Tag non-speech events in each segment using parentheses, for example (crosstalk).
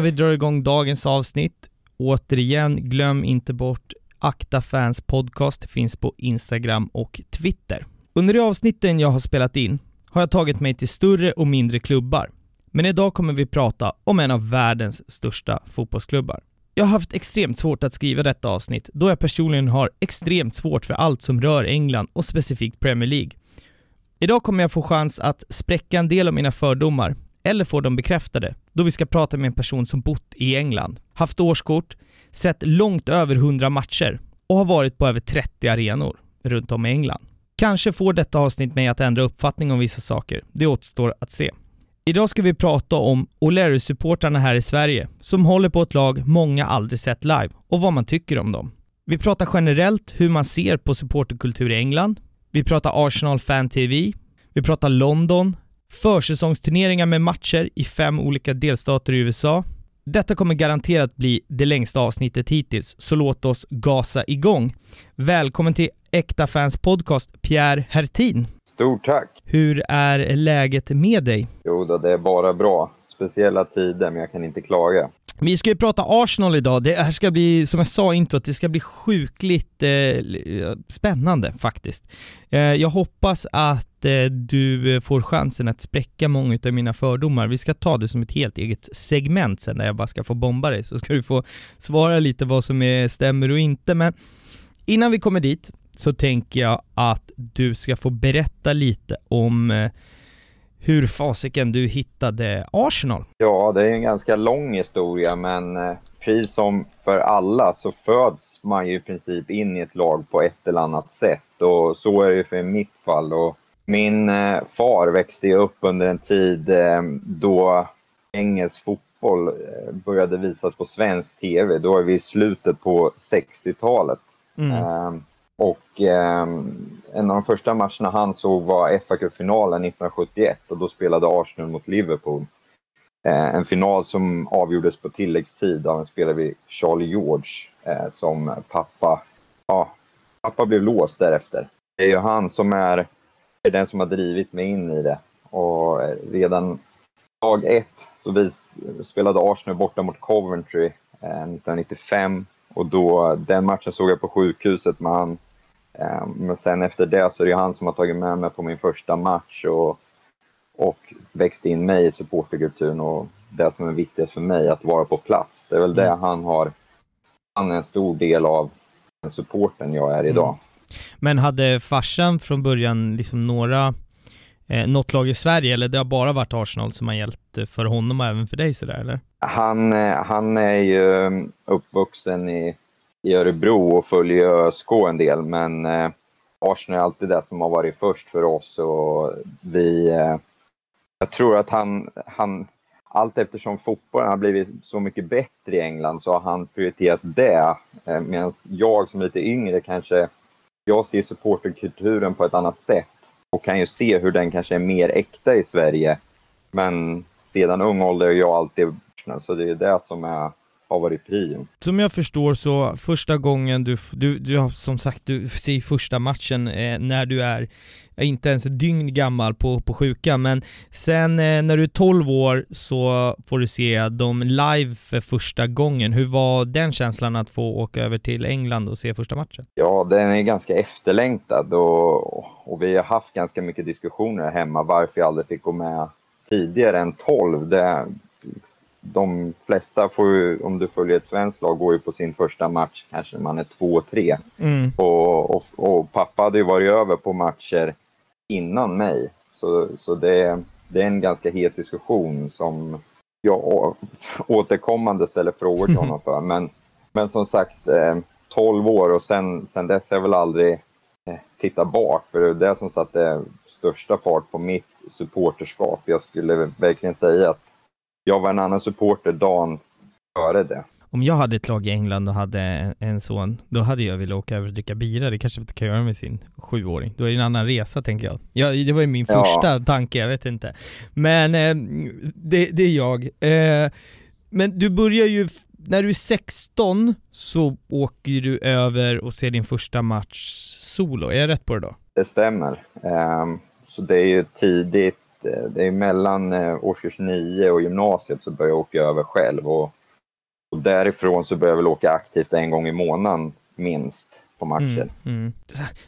Innan vi drar igång dagens avsnitt, återigen, glöm inte bort Akta Fans Podcast finns på Instagram och Twitter. Under de avsnitten jag har spelat in har jag tagit mig till större och mindre klubbar. Men idag kommer vi prata om en av världens största fotbollsklubbar. Jag har haft extremt svårt att skriva detta avsnitt då jag personligen har extremt svårt för allt som rör England och specifikt Premier League. Idag kommer jag få chans att spräcka en del av mina fördomar, eller får dem bekräftade, då vi ska prata med en person som bott i England, haft årskort, sett långt över 100 matcher och har varit på över 30 arenor runt om i England. Kanske får detta avsnitt mig att ändra uppfattning om vissa saker. Det återstår att se. Idag ska vi prata om O'Leary-supportrarna här i Sverige, som håller på ett lag många aldrig sett live, och vad man tycker om dem. Vi pratar generellt hur man ser på supporterkultur i England. Vi pratar Arsenal Fan TV. Vi pratar London, försäsongsturneringar med matcher i fem olika delstater i USA. Detta kommer garanterat bli det längsta avsnittet hittills, så låt oss gasa igång. Välkommen till Äkta Fans Podcast, Pierre Hertin. Stort tack! Hur är läget med dig? Jo då, det är bara bra. Speciella tider, men jag kan inte klaga. Vi ska ju prata Arsenal idag. Det här ska bli, som jag sa introt, det ska bli sjukligt eh, spännande faktiskt. Eh, jag hoppas att eh, du får chansen att spräcka många av mina fördomar. Vi ska ta det som ett helt eget segment sen, där jag bara ska få bomba dig, så ska du få svara lite vad som är, stämmer och inte. Men innan vi kommer dit så tänker jag att du ska få berätta lite om eh, hur fasiken du hittade Arsenal. Ja, det är en ganska lång historia, men eh, precis som för alla så föds man ju i princip in i ett lag på ett eller annat sätt och så är det för mitt fall. Och min eh, far växte upp under en tid eh, då engelsk fotboll började visas på svensk TV. Då är vi i slutet på 60-talet. Mm. Och eh, en av de första matcherna han såg var fa Cup-finalen 1971 och då spelade Arsenal mot Liverpool. Eh, en final som avgjordes på tilläggstid av en spelare vid Charlie George eh, som pappa, ja, pappa blev låst därefter. Det är ju han som är, är den som har drivit mig in i det och eh, redan dag ett så vi spelade Arsenal borta mot Coventry eh, 1995 och då, den matchen såg jag på sjukhuset med han men sen efter det så är det han som har tagit med mig på min första match och, och växt in mig i supporterkulturen och det som är viktigast för mig, att vara på plats. Det är väl det mm. han har, han är en stor del av den supporten jag är idag. Mm. Men hade farsan från början liksom några, eh, något lag i Sverige eller det har bara varit Arsenal som har gällt för honom och även för dig sådär eller? Han, eh, han är ju uppvuxen i i Örebro och följer ÖSK en del, men eh, Arsenal är alltid det som har varit först för oss och vi... Eh, jag tror att han, han allt eftersom fotbollen har blivit så mycket bättre i England så har han prioriterat det. Eh, Medan jag som är lite yngre kanske, jag ser supporterkulturen på ett annat sätt och kan ju se hur den kanske är mer äkta i Sverige. Men sedan ung ålder är jag alltid så det är det som är har varit prio. Som jag förstår så första gången du, du, du som sagt, du ser första matchen eh, när du är inte ens ett dygn gammal på, på sjuka, men sen eh, när du är 12 år så får du se dem live för första gången. Hur var den känslan att få åka över till England och se första matchen? Ja, den är ganska efterlängtad och, och vi har haft ganska mycket diskussioner hemma varför jag aldrig fick gå med tidigare än 12. Det, de flesta får ju, om du följer ett svenskt lag, går ju på sin första match kanske man är två, tre. Mm. Och, och, och, pappa hade ju varit över på matcher innan mig. Så, så det, det är en ganska het diskussion som jag (laughs) återkommande ställer frågor till honom för. Men, men som sagt, eh, 12 år och sen, sen dess har jag väl aldrig eh, tittat bak. För det är det som satte största fart på mitt supporterskap. Jag skulle verkligen säga att jag var en annan supporter dagen före det. Om jag hade ett lag i England och hade en son, då hade jag velat åka över och dricka bira. Det kanske inte kan göra med sin sjuåring. Då är det en annan resa tänker jag. Ja, det var ju min ja. första tanke, jag vet inte. Men eh, det, det, är jag. Eh, men du börjar ju, när du är 16 så åker du över och ser din första match solo. Är jag rätt på det då? Det stämmer. Um, så det är ju tidigt Eh, det är mellan eh, årskurs 9 och gymnasiet så börjar jag åka över själv och, och därifrån så börjar jag väl åka aktivt en gång i månaden minst på matchen. Mm, mm.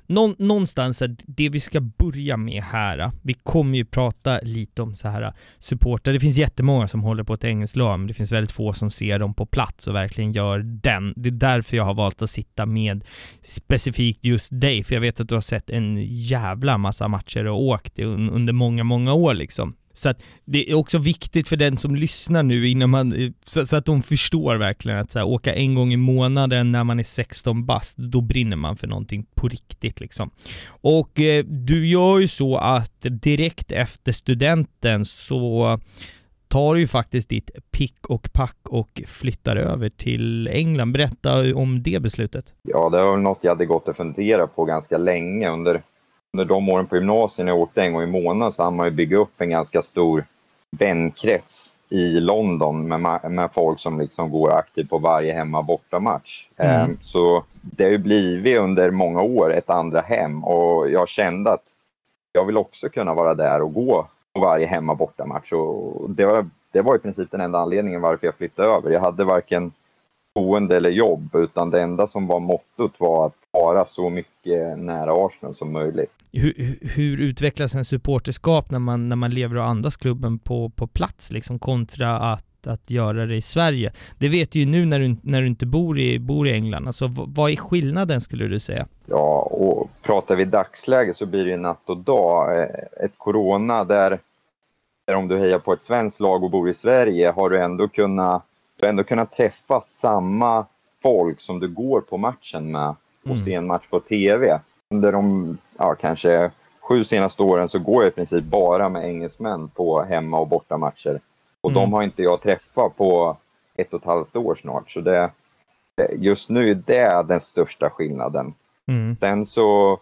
Nå någonstans, det vi ska börja med här, vi kommer ju prata lite om så här supportrar. Det finns jättemånga som håller på ett engelskt lag, men det finns väldigt få som ser dem på plats och verkligen gör den. Det är därför jag har valt att sitta med specifikt just dig, för jag vet att du har sett en jävla massa matcher och åkt under många, många år liksom. Så att det är också viktigt för den som lyssnar nu innan man, så, så att de förstår verkligen att så här, åka en gång i månaden när man är 16 bast, då brinner man för någonting på riktigt liksom. Och eh, du gör ju så att direkt efter studenten så tar du ju faktiskt ditt pick och pack och flyttar över till England. Berätta om det beslutet. Ja, det var väl något jag hade gått och funderat på ganska länge under under de åren på gymnasiet när jag åkte en gång i månaden så hann man ju bygga upp en ganska stor vänkrets i London med, med folk som liksom går aktivt på varje hemma bortamatch. Mm. Ehm, så det har ju blivit under många år ett andra hem och jag kände att jag vill också kunna vara där och gå på varje hemma bortamatch. Och det, var, det var i princip den enda anledningen varför jag flyttade över. Jag hade varken boende eller jobb utan det enda som var mottot var att vara så mycket nära Arsenal som möjligt. Hur, hur utvecklas en supporterskap när man, när man lever och andas klubben på, på plats liksom kontra att, att göra det i Sverige? Det vet du ju nu när du, när du inte bor i, bor i England. Alltså vad är skillnaden skulle du säga? Ja, och pratar vi dagsläge så blir det ju natt och dag. Eh, ett corona där, där om du hejar på ett svenskt lag och bor i Sverige har du ändå kunnat, du ändå kunnat träffa samma folk som du går på matchen med och mm. se en match på TV. Under de ja, kanske sju senaste åren så går jag i princip bara med engelsmän på hemma och bortamatcher. Och mm. de har inte jag träffat på ett och ett halvt år snart. Så det, just nu är det den största skillnaden. Mm. Sen så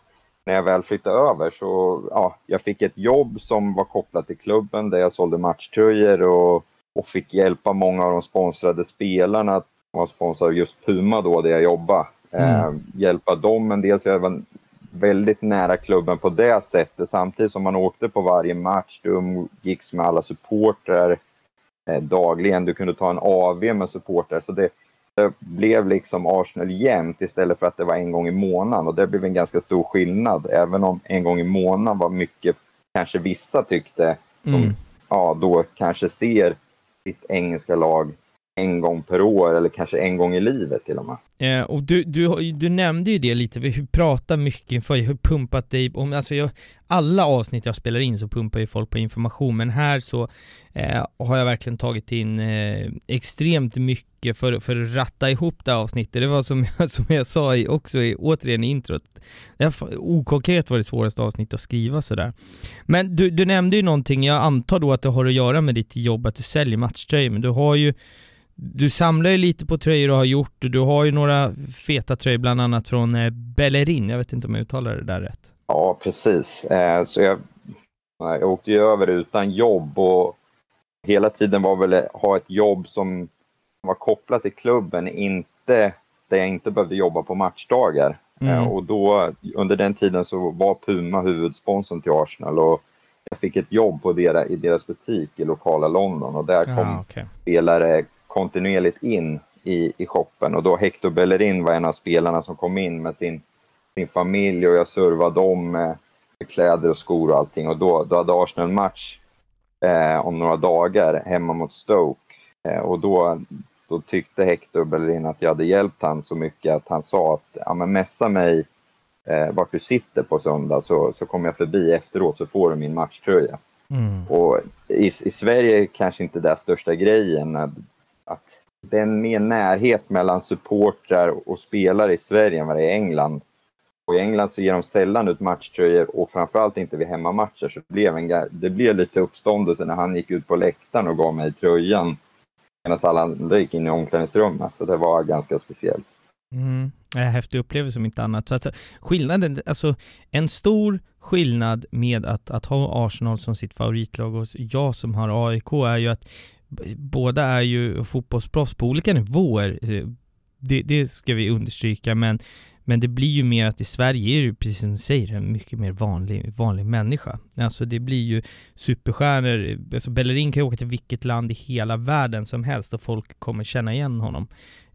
när jag väl flyttade över så ja, jag fick ett jobb som var kopplat till klubben där jag sålde matchtröjor och, och fick hjälpa många av de sponsrade spelarna. Jag var sponsrad just Puma då där jag jobbade. Mm. Eh, hjälpa dem en del, så jag var väldigt nära klubben på det sättet. Samtidigt som man åkte på varje match, du umgicks med alla supportrar eh, dagligen. Du kunde ta en AV med supportrar. Så det, det, blev liksom Arsenal jämt istället för att det var en gång i månaden. Och det blev en ganska stor skillnad. Även om en gång i månaden var mycket, kanske vissa tyckte, som mm. ja, då kanske ser sitt engelska lag en gång per år eller kanske en gång i livet till och med. Eh, och du, du, du nämnde ju det lite, vi pratar mycket inför, jag har pumpat dig, om, alltså jag, alla avsnitt jag spelar in så pumpar ju folk på information, men här så eh, har jag verkligen tagit in eh, extremt mycket för, för att ratta ihop det här avsnittet. Det var som jag, (laughs) som jag sa i, också i, återigen i introt, det okonkret var det svåraste avsnittet att skriva sådär. Men du, du nämnde ju någonting, jag antar då att det har att göra med ditt jobb, att du säljer matchtröjor, men du har ju du samlar ju lite på tröjor och har gjort, du har ju några feta tröjor bland annat från eh, Bellerin, jag vet inte om jag uttalar det där rätt. Ja, precis. Eh, så jag, jag åkte ju över utan jobb och hela tiden var väl att ha ett jobb som var kopplat till klubben, inte där jag inte behövde jobba på matchdagar. Mm. Eh, och då, under den tiden så var Puma huvudsponsorn till Arsenal och jag fick ett jobb på deras, i deras butik i lokala London och där kom ah, okay. spelare kontinuerligt in i, i shoppen och då Hector Bellerin var en av spelarna som kom in med sin, sin familj och jag servade dem med, med kläder och skor och allting och då, då hade Arsenal en match eh, om några dagar hemma mot Stoke eh, och då, då tyckte Hector Bellerin att jag hade hjälpt han så mycket att han sa att ja, men messa mig eh, vart du sitter på söndag så, så kommer jag förbi efteråt så får du min matchtröja. Mm. Och i, i Sverige kanske inte det största grejen att det är mer närhet mellan supportrar och spelare i Sverige än vad det är i England. Och i England så ger de sällan ut matchtröjor och framförallt inte vid hemmamatcher. Så det blev, en, det blev lite uppståndelse när han gick ut på läktaren och gav mig tröjan. Medan alla andra gick in i omklädningsrummet. Så det var ganska speciellt. Mm. Häftig upplevelse om inte annat. Alltså, skillnaden, alltså en stor skillnad med att, att ha Arsenal som sitt favoritlag och jag som har AIK är ju att båda är ju fotbollsproffs på olika nivåer. Eh, det, det ska vi understryka, men Men det blir ju mer att i Sverige är det precis som du säger, en mycket mer vanlig, vanlig människa. Alltså det blir ju superstjärnor, alltså Bellerin kan ju åka till vilket land i hela världen som helst och folk kommer känna igen honom.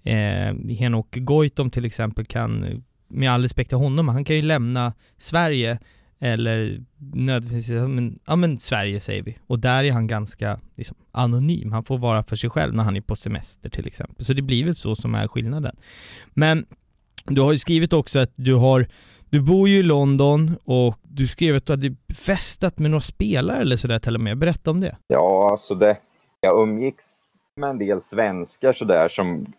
Eh, Henok Goitom till exempel kan, med all respekt till honom, han kan ju lämna Sverige eller nödvändigtvis, men, ja men Sverige säger vi. Och där är han ganska liksom, anonym. Han får vara för sig själv när han är på semester till exempel. Så det blir väl så som är skillnaden. Men du har ju skrivit också att du har du bor ju i London och du skrev att du hade festat med några spelare eller sådär till och med. Berätta om det. Ja, alltså det, jag umgicks med en del svenskar sådär som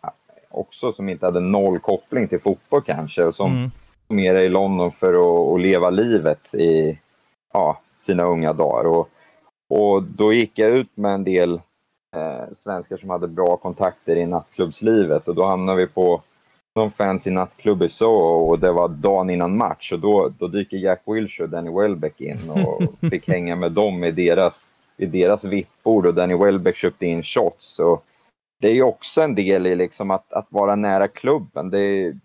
också som inte hade noll koppling till fotboll kanske och som mm. Mer är i London för att, att leva livet i ja, sina unga dagar. Och, och då gick jag ut med en del eh, svenskar som hade bra kontakter i nattklubbslivet och då hamnade vi på någon fancy nattklubb i Soho och det var dagen innan match och då, då dyker Jack Wilshere och Danny Welbeck in och (laughs) fick hänga med dem i deras, i deras vippbord och Danny Welbeck köpte in shots. Och det är ju också en del i liksom att, att vara nära klubben. Det är,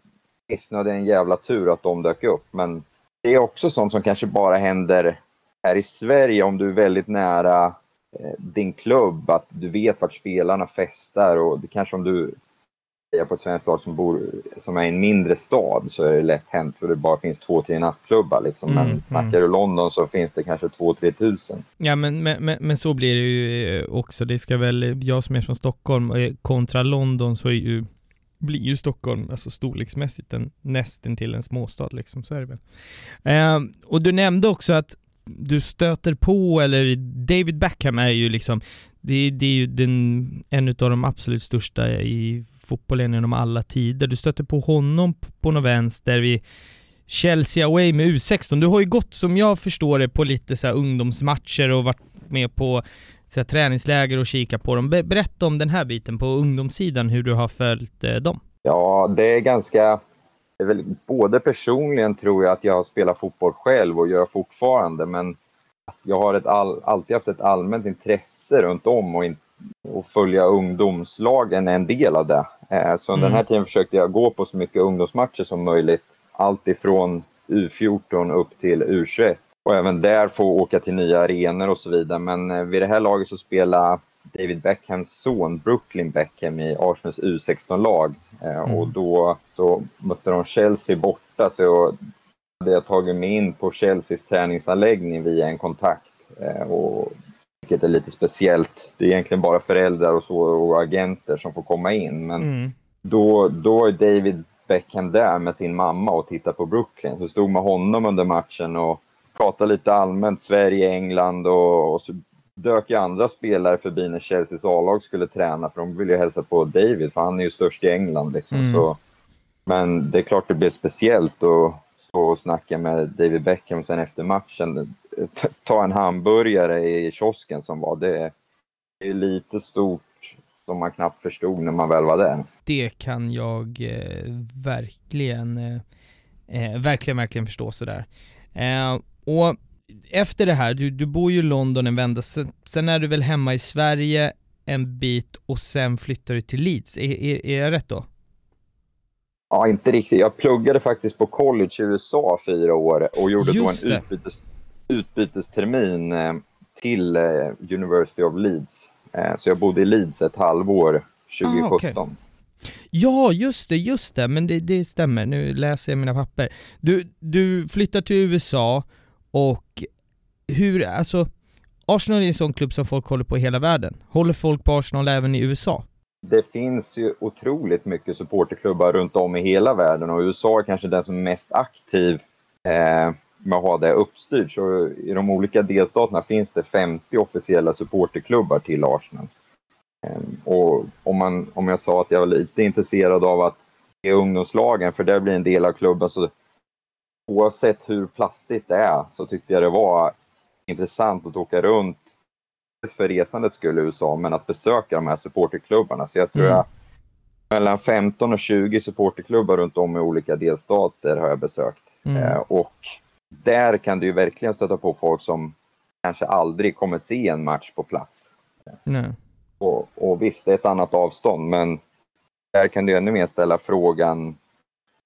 det är en jävla tur att de dök upp men det är också sånt som kanske bara händer här i Sverige om du är väldigt nära eh, din klubb, att du vet vart spelarna festar och det kanske om du är på ett svenskt lag som, bor, som är i en mindre stad så är det lätt hänt för det bara finns två, tre nattklubbar liksom. Men mm, snackar mm. du London så finns det kanske två, tre tusen. Ja men, men, men, men, så blir det ju eh, också. Det ska väl, jag som är från Stockholm, eh, kontra London så är ju blir ju Stockholm, alltså storleksmässigt, en, nästan till en småstad liksom, så är det väl. Eh, och du nämnde också att du stöter på, eller David Beckham är ju liksom, det, det är ju den, en av de absolut största i fotbollen genom alla tider. Du stöter på honom på något vänster vid Chelsea away med U16. Du har ju gått, som jag förstår det, på lite så ungdomsmatcher och varit med på så här, träningsläger och kika på dem. Berätta om den här biten på ungdomssidan, hur du har följt eh, dem. Ja, det är ganska är väl både personligen tror jag att jag spelar fotboll själv och gör fortfarande, men jag har ett all, alltid haft ett allmänt intresse runt om och, in, och följa ungdomslagen är en del av det. Eh, så mm. den här tiden försökte jag gå på så mycket ungdomsmatcher som möjligt. Allt ifrån U14 upp till U21 och även där få åka till nya arenor och så vidare. Men eh, vid det här laget så spelar David Beckhams son Brooklyn Beckham i Arsenals U16-lag. Eh, mm. Och då så mötte de Chelsea borta så jag hade jag tagit mig in på Chelseas träningsanläggning via en kontakt. Eh, och, vilket är lite speciellt. Det är egentligen bara föräldrar och, så, och agenter som får komma in. Men mm. då, då är David Beckham där med sin mamma och tittar på Brooklyn. Så stod med honom under matchen och pratade lite allmänt Sverige, England och, och så dök ju andra spelare förbi när Chelseas A-lag skulle träna för de ville ju hälsa på David för han är ju störst i England. Liksom. Mm. Så, men det är klart det blev speciellt att stå och snacka med David Beckham sen efter matchen. Ta en hamburgare i kiosken som var det. är lite stort som man knappt förstod när man väl var där. Det kan jag eh, verkligen, eh, eh verkligen, verkligen förstå sådär. Eh, och efter det här, du, du bor ju i London en vända, sen, sen är du väl hemma i Sverige en bit och sen flyttar du till Leeds, är, är, är jag rätt då? Ja, inte riktigt. Jag pluggade faktiskt på college i USA fyra år och gjorde Just då en utbytes, utbytestermin eh, till eh, University of Leeds. Eh, så jag bodde i Leeds ett halvår 2017. Ah, okay. Ja, just det, just det, men det, det stämmer. Nu läser jag mina papper. Du, du flyttar till USA och hur, alltså, Arsenal är en sån klubb som folk håller på i hela världen. Håller folk på Arsenal även i USA? Det finns ju otroligt mycket supporterklubbar runt om i hela världen och USA är kanske den som är mest aktiv eh, med att ha det uppstyrt. Så i de olika delstaterna finns det 50 officiella supporterklubbar till Arsenal. Eh, och om, man, om jag sa att jag var lite intresserad av att ge ungdomslagen, för det blir en del av klubben, så oavsett hur plastigt det är så tyckte jag det var intressant att åka runt för resandets skull i USA, men att besöka de här supporterklubbarna. Så jag tror mm. jag mellan 15 och 20 supporterklubbar runt om i olika delstater har jag besökt. Mm. Eh, och där kan du ju verkligen stöta på folk som kanske aldrig kommer se en match på plats. Nej. Och, och visst, det är ett annat avstånd, men där kan du ännu mer ställa frågan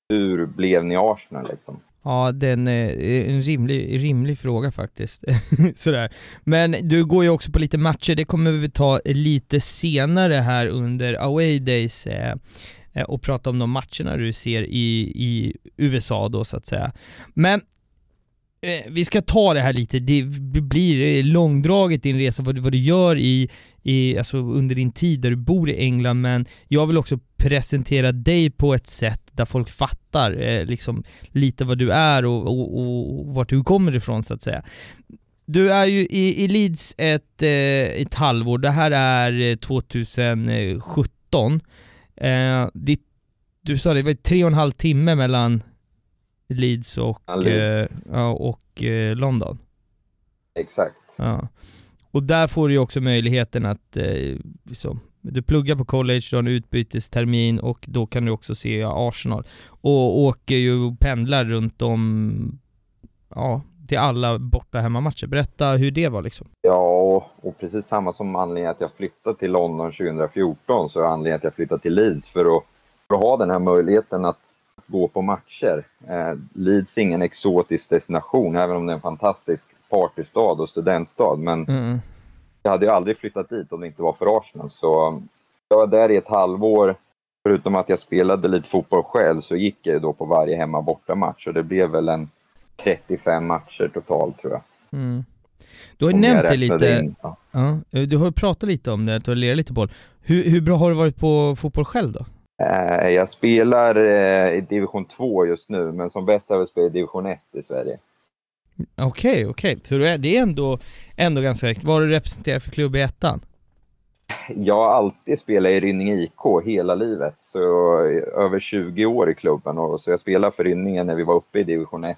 hur blev ni Arsenal liksom? Ja, det eh, är en, en rimlig, rimlig fråga faktiskt. (laughs) Sådär. Men du går ju också på lite matcher, det kommer vi ta lite senare här under away days eh, eh, och prata om de matcherna du ser i, i USA då så att säga. Men eh, vi ska ta det här lite, det blir eh, långdraget din resa, vad, vad du gör i, i, alltså under din tid där du bor i England, men jag vill också presentera dig på ett sätt där folk fattar eh, liksom lite vad du är och, och, och, vart du kommer ifrån så att säga. Du är ju i, i Leeds ett, eh, ett halvår, det här är 2017. Eh, det, du sa det, det var tre och en halv timme mellan Leeds och, ja. Eh, och eh, London. Exakt. Ja. Och där får du ju också möjligheten att eh, liksom, du pluggar på college, du har en utbytestermin och då kan du också se Arsenal. Och åker ju och pendlar runt om, ja, till alla borta hemmamatcher. Berätta hur det var liksom. Ja, och precis samma som anledningen att jag flyttade till London 2014 så är anledningen att jag flyttade till Leeds för att, för att ha den här möjligheten att gå på matcher. Eh, Leeds är ingen exotisk destination, även om det är en fantastisk partystad och studentstad. Men mm. Jag hade ju aldrig flyttat dit om det inte var för Arsenal. Så jag var där i ett halvår. Förutom att jag spelade lite fotboll själv så gick jag då på varje hemma borta match och det blev väl en 35 matcher totalt tror jag. Mm. Du har ju nämnt det lite, in, ja. ja. du har pratat lite om det, att du har lirat lite boll. Hur, hur bra har du varit på fotboll själv då? Eh, jag spelar eh, i division 2 just nu, men som bäst har jag spelat i division 1 i Sverige. Okej, okay, okej. Okay. Så det är ändå, ändå ganska högt. Vad har du representerat för klubb i ettan? Jag har alltid spelat i Rynninge IK hela livet, så över 20 år i klubben. Och, så jag spelade för Rynninge när vi var uppe i division 1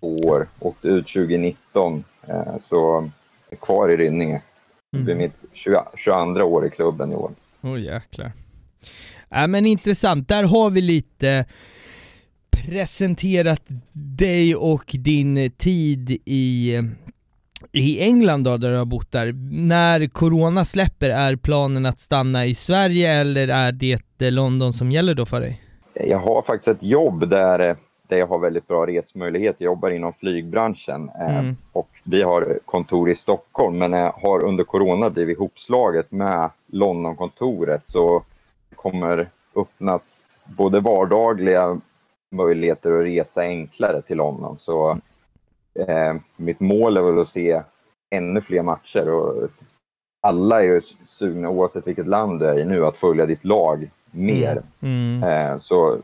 två år, åkte ut 2019. Eh, så är kvar i Rynninge. Det blir mm. mitt 20, 22 år i klubben i år. Åh oh, jäklar. Ja, men intressant, där har vi lite presenterat dig och din tid i, i England då, där du har bott där. När Corona släpper, är planen att stanna i Sverige eller är det London som gäller då för dig? Jag har faktiskt ett jobb där, där jag har väldigt bra resmöjlighet. Jag jobbar inom flygbranschen eh, mm. och vi har kontor i Stockholm men jag har under Corona blivit ihopslaget med Londonkontoret så kommer öppnats både vardagliga möjligheter att resa enklare till London. Så eh, mitt mål är väl att se ännu fler matcher och alla är ju sugna, oavsett vilket land du är i nu, att följa ditt lag mer. Mm. Mm. Eh, så,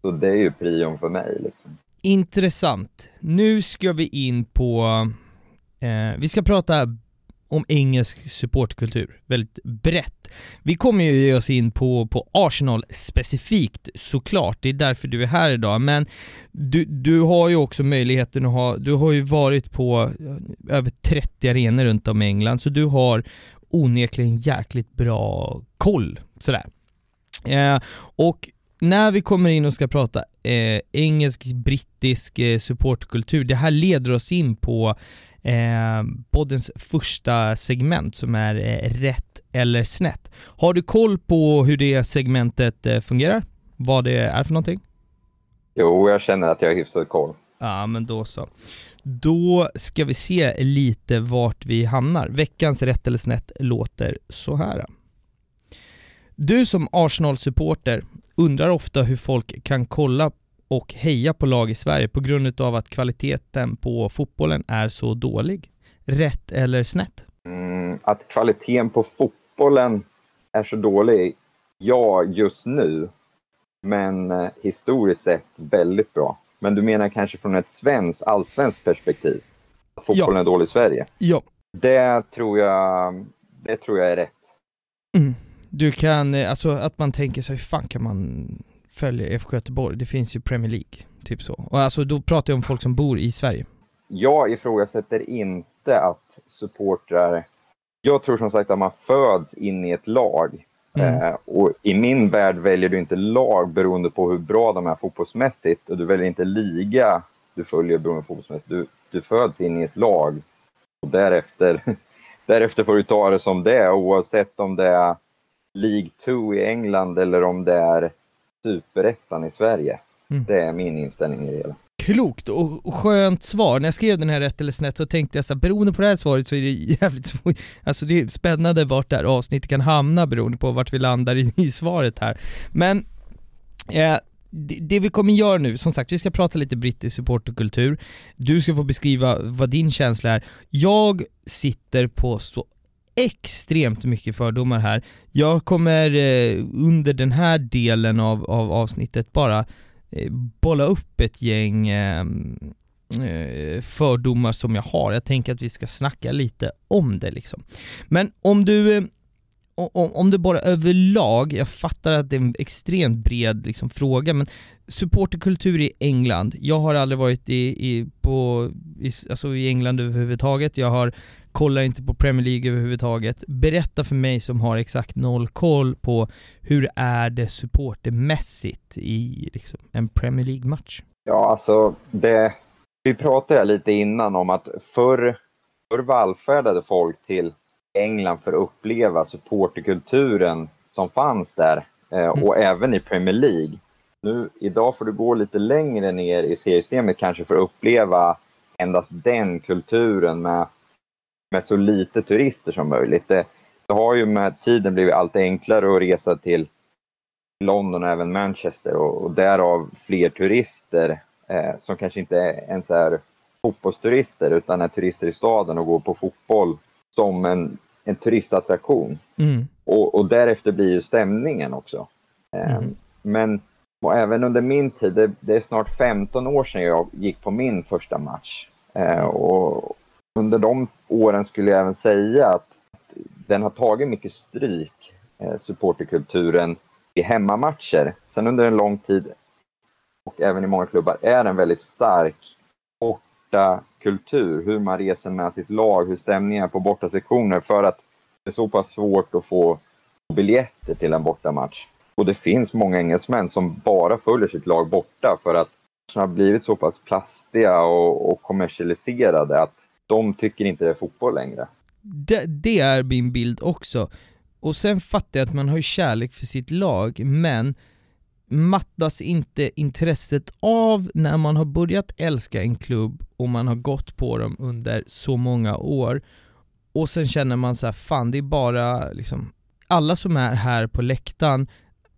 så det är ju prion för mig. Liksom. Intressant. Nu ska vi in på, eh, vi ska prata om engelsk supportkultur, väldigt brett. Vi kommer ju ge oss in på, på Arsenal specifikt såklart, det är därför du är här idag, men du, du har ju också möjligheten att ha, du har ju varit på över 30 arenor runt om i England, så du har onekligen jäkligt bra koll sådär. Eh, och när vi kommer in och ska prata eh, engelsk, brittisk eh, supportkultur, det här leder oss in på eh, poddens första segment som är eh, rätt eller snett. Har du koll på hur det segmentet eh, fungerar? Vad det är för någonting? Jo, jag känner att jag har hyfsat koll. Ja, men då så. Då ska vi se lite vart vi hamnar. Veckans rätt eller snett låter så här. Du som Arsenal-supporter undrar ofta hur folk kan kolla och heja på lag i Sverige på grund av att kvaliteten på fotbollen är så dålig? Rätt eller snett? Mm, att kvaliteten på fotbollen är så dålig? Ja, just nu. Men eh, historiskt sett väldigt bra. Men du menar kanske från ett svenskt, allsvenskt perspektiv? Att fotbollen ja. är dålig i Sverige? Ja. Det tror jag, det tror jag är rätt. Mm. Du kan, eh, alltså att man tänker sig, hur fan kan man följer IFK Göteborg, det finns ju Premier League, typ så. Och alltså då pratar jag om folk som bor i Sverige. Jag ifrågasätter inte att supportrar, jag tror som sagt att man föds in i ett lag. Mm. Eh, och i min värld väljer du inte lag beroende på hur bra de är fotbollsmässigt och du väljer inte liga du följer beroende på fotbollsmässigt. Du, du föds in i ett lag och därefter, (laughs) därefter får du ta det som det är oavsett om det är League 2 i England eller om det är superettan i Sverige. Mm. Det är min inställning i det hela. Klokt och skönt svar. När jag skrev den här rätt eller snett så tänkte jag så här, beroende på det här svaret så är det jävligt svårt, alltså det är spännande vart det här avsnittet kan hamna beroende på vart vi landar i, i svaret här. Men eh, det, det vi kommer göra nu, som sagt, vi ska prata lite brittisk supporterkultur. Du ska få beskriva vad din känsla är. Jag sitter på så extremt mycket fördomar här. Jag kommer eh, under den här delen av, av avsnittet bara eh, bolla upp ett gäng ehm, eh, fördomar som jag har. Jag tänker att vi ska snacka lite om det liksom. Men om du eh, om, om du bara överlag, jag fattar att det är en extremt bred liksom, fråga, men supporterkultur i England, jag har aldrig varit i, i, på, i, alltså i England överhuvudtaget, jag har kollar inte på Premier League överhuvudtaget. Berätta för mig som har exakt noll koll på hur är det supportermässigt i liksom, en Premier League-match? Ja, alltså det, vi pratade lite innan om att förr, förr vallfärdade folk till England för att uppleva supporterkulturen som fanns där eh, mm. och även i Premier League. Nu, idag får du gå lite längre ner i seriesystemet kanske för att uppleva endast den kulturen med, med så lite turister som möjligt. Det, det har ju med tiden blivit allt enklare att resa till London och även Manchester och, och därav fler turister eh, som kanske inte ens är fotbollsturister utan är turister i staden och går på fotboll som en, en turistattraktion. Mm. Och, och, därefter blir ju stämningen också. Eh, mm. Men även under min tid, det, det, är snart 15 år sedan jag gick på min första match. Eh, och under de åren skulle jag även säga att den har tagit mycket stryk, eh, supporterkulturen, i hemmamatcher. Sen under en lång tid och även i många klubbar är en väldigt stark bortakultur. Hur man reser med sitt lag, hur stämningen är på bortasektioner för att det är så pass svårt att få biljetter till en bortamatch. Och det finns många engelsmän som bara följer sitt lag borta för att de har blivit så pass plastiga och, och kommersialiserade att de tycker inte det är fotboll längre. Det, det, är min bild också. Och sen fattar jag att man har kärlek för sitt lag, men mattas inte intresset av när man har börjat älska en klubb och man har gått på dem under så många år och sen känner man så här, fan det är bara liksom alla som är här på läktaren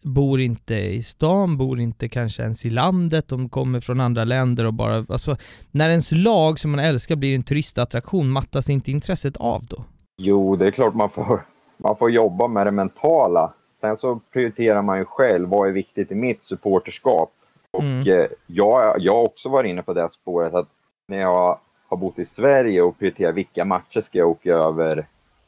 bor inte i stan, bor inte kanske ens i landet, de kommer från andra länder och bara, alltså när ens lag som man älskar blir en turistattraktion, mattas inte intresset av då? Jo, det är klart man får, man får jobba med det mentala. Sen så prioriterar man ju själv, vad är viktigt i mitt supporterskap? Och mm. eh, jag, jag har också varit inne på det spåret att när jag har bott i Sverige och prioriterar vilka matcher ska jag åka över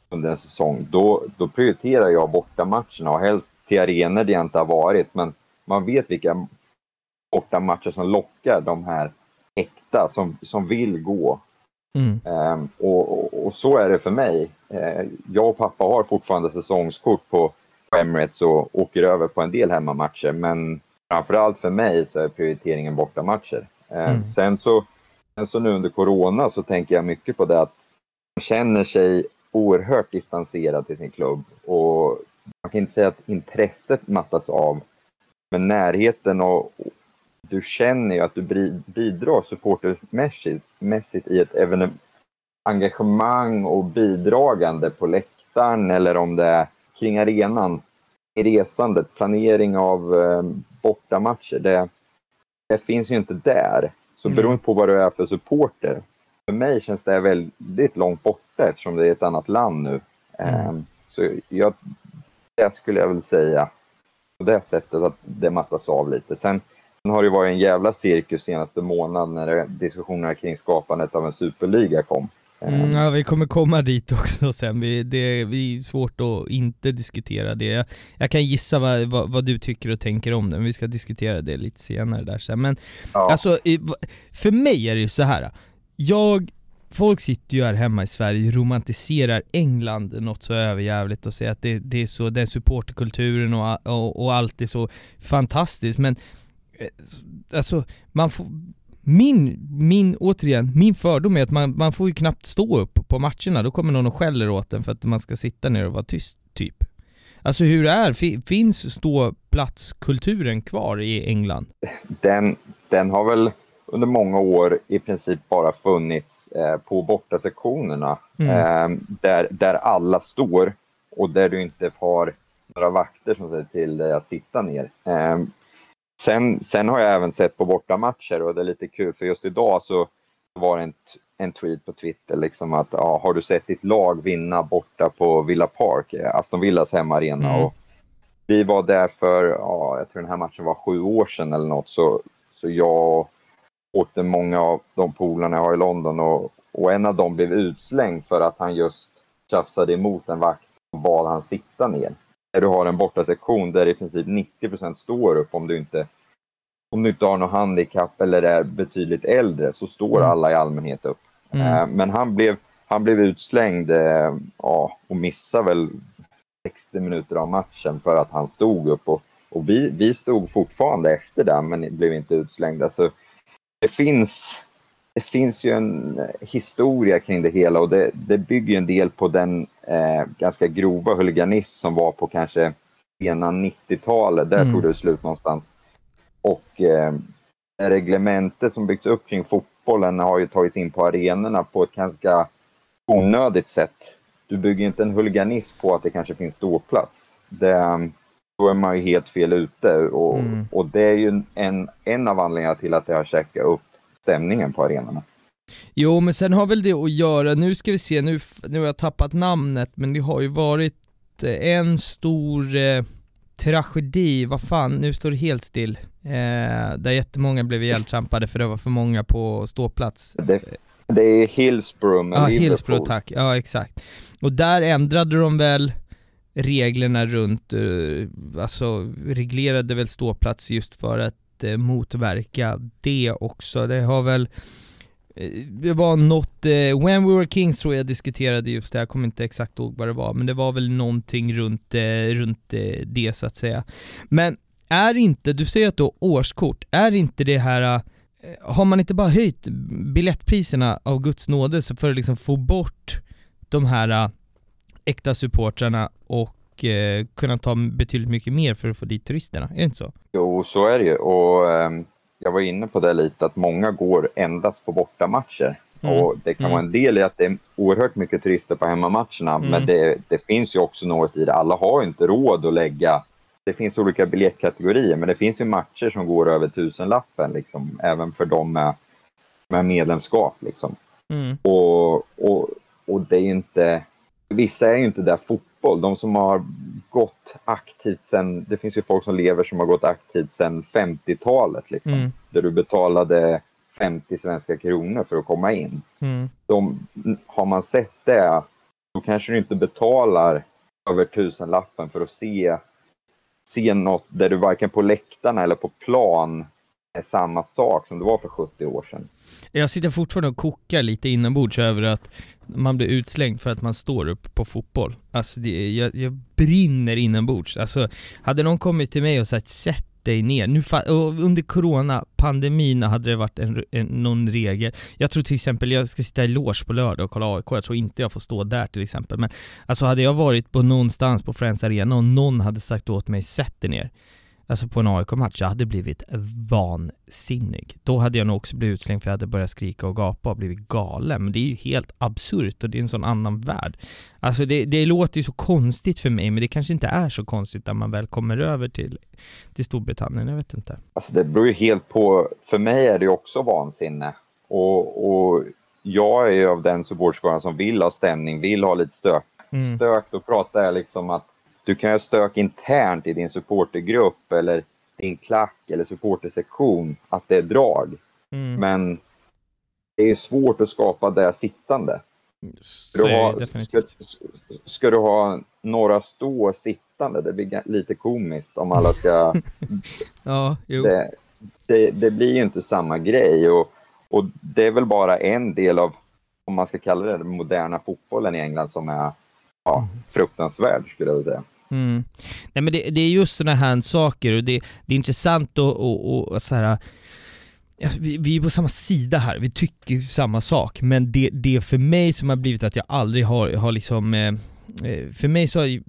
under en säsong, då, då prioriterar jag bortamatcherna och helst till arenor jag inte har varit. Men man vet vilka bortamatcher som lockar de här äkta som, som vill gå. Mm. Um, och, och, och, så är det för mig. Uh, jag och pappa har fortfarande säsongskort på Emirates och åker över på en del hemmamatcher. Men framförallt för mig så är prioriteringen bortamatcher. Uh, mm. sen, så, sen så nu under Corona så tänker jag mycket på det att man känner sig oerhört distanserad till sin klubb och man kan inte säga att intresset mattas av, men närheten och du känner ju att du bidrar supportermässigt i ett engagemang och bidragande på läktaren eller om det är kring arenan, i resandet, planering av eh, bortamatcher. Det, det finns ju inte där. Så mm. beroende på vad du är för supporter för mig känns det väldigt långt borta eftersom det är ett annat land nu. Mm. Ehm, så jag, det skulle jag väl säga på det sättet att det mattas av lite. Sen, sen har det varit en jävla cirkus senaste månaden när diskussionerna kring skapandet av en superliga kom. Mm, ehm. ja, vi kommer komma dit också sen, vi, det, är svårt att inte diskutera det. Jag, jag kan gissa vad, vad, vad, du tycker och tänker om det, men vi ska diskutera det lite senare där sen. Men ja. alltså, för mig är det ju så här jag, folk sitter ju här hemma i Sverige, romantiserar England något så överjävligt och säger att det, det är så, den supporterkulturen och, och, och allt är så fantastiskt men eh, Alltså, man får min, min, återigen, min fördom är att man, man får ju knappt stå upp på matcherna, då kommer någon och skäller åt en för att man ska sitta ner och vara tyst, typ. Alltså hur är, finns ståplatskulturen kvar i England? Den, den har väl under många år i princip bara funnits eh, på bortasektionerna mm. eh, där, där alla står och där du inte har några vakter som säger till dig att sitta ner. Eh, sen, sen har jag även sett på bortamatcher och det är lite kul för just idag så var det en, en tweet på Twitter liksom att ja, har du sett ditt lag vinna borta på Villa Park, eh, Aston Villas hemmaarena mm. och vi var där för, ja, jag tror den här matchen var sju år sedan eller något så, så jag åkte många av de polarna jag har i London och, och en av dem blev utslängd för att han just tjafsade emot en vakt och bad han sitta ner. När du har en bortasektion där i princip 90% står upp om du inte om du inte har något handikapp eller är betydligt äldre så står mm. alla i allmänhet upp. Mm. Eh, men han blev, han blev utslängd eh, ja, och missade väl 60 minuter av matchen för att han stod upp och, och vi, vi stod fortfarande efter där men blev inte utslängda. Så det finns, det finns ju en historia kring det hela och det, det bygger en del på den eh, ganska grova huliganism som var på kanske ena 90-talet. Där mm. tog det slut någonstans. Och eh, reglementet som byggts upp kring fotbollen har ju tagits in på arenorna på ett ganska onödigt sätt. Du bygger inte en huliganism på att det kanske finns ståplats. Det, då är man ju helt fel ute och, mm. och det är ju en, en av anledningarna till att det har checkat upp stämningen på arenorna. Jo, men sen har väl det att göra, nu ska vi se, nu, nu har jag tappat namnet, men det har ju varit eh, en stor eh, tragedi, vad fan, nu står det helt still. Eh, där jättemånga blev ihjältrampade för det var för många på ståplats. Det, det är Hillsborough med Ja, Hillsborough tack, ja exakt. Och där ändrade de väl reglerna runt, eh, alltså reglerade väl ståplats just för att eh, motverka det också. Det har väl eh, det var något, When We Were Kings tror jag diskuterade just det, jag kommer inte exakt ihåg vad det var, men det var väl någonting runt, runt det så att säga. Men är inte, du säger att du har årskort, är inte det här har man inte bara höjt biljettpriserna av Guds nåde för att liksom få bort de här äkta supportrarna och eh, kunna ta betydligt mycket mer för att få dit turisterna, är det inte så? Jo, så är det ju och eh, jag var inne på det lite att många går endast på bortamatcher. Mm. Och det kan mm. vara en del i att det är oerhört mycket turister på hemmamatcherna, mm. men det, det, finns ju också något i det. Alla har ju inte råd att lägga det finns olika biljettkategorier, men det finns ju matcher som går över tusenlappen, liksom, även för dem med, med medlemskap. Liksom. Mm. Och, och, och det är ju inte, vissa är ju inte där fotboll. De som har gått aktivt sen, det finns ju folk som lever som har gått aktivt sen 50-talet liksom. Mm. Där du betalade 50 svenska kronor för att komma in. Mm. De, har man sett det, då kanske du inte betalar över tusenlappen för att se, se något där du varken på läktarna eller på plan är samma sak som det var för 70 år sedan. Jag sitter fortfarande och kokar lite inombords över att man blir utslängd för att man står upp på fotboll. Alltså det, jag, jag brinner inombords. Alltså, hade någon kommit till mig och sagt 'sätt dig ner' nu under coronapandemin hade det varit en, en, någon regel. Jag tror till exempel, jag ska sitta i loge på lördag och kolla AIK, jag tror inte jag får stå där till exempel. Men alltså hade jag varit på någonstans på Friends Arena och någon hade sagt åt mig 'sätt dig ner' alltså på en AIK-match, jag hade blivit vansinnig. Då hade jag nog också blivit utslängd för jag hade börjat skrika och gapa och blivit galen. Men det är ju helt absurt och det är en sån annan värld. Alltså det, det låter ju så konstigt för mig, men det kanske inte är så konstigt när man väl kommer över till, till Storbritannien, jag vet inte. Alltså det beror ju helt på, för mig är det ju också vansinne. Och, och jag är ju av den supportskaran som vill ha stämning, vill ha lite stök. Mm. Stök, då pratar jag liksom att du kan ha stök internt i din supportergrupp eller din klack eller supportersektion att det är drag. Mm. Men det är svårt att skapa det sittande. Ska du, ha, ska, ska, du ha några stå sittande? Det blir lite komiskt om alla ska... (laughs) ja, jo. Det, det, det, blir ju inte samma grej och, och det är väl bara en del av, om man ska kalla det, den moderna fotbollen i England som är ja, mm. fruktansvärd skulle jag vilja säga. Mm. Nej men det, det, är just sådana här saker och det, det är intressant att och, och, så här, vi, vi, är på samma sida här, vi tycker samma sak, men det, det för mig som har blivit att jag aldrig har, har liksom, eh, eh för mig så har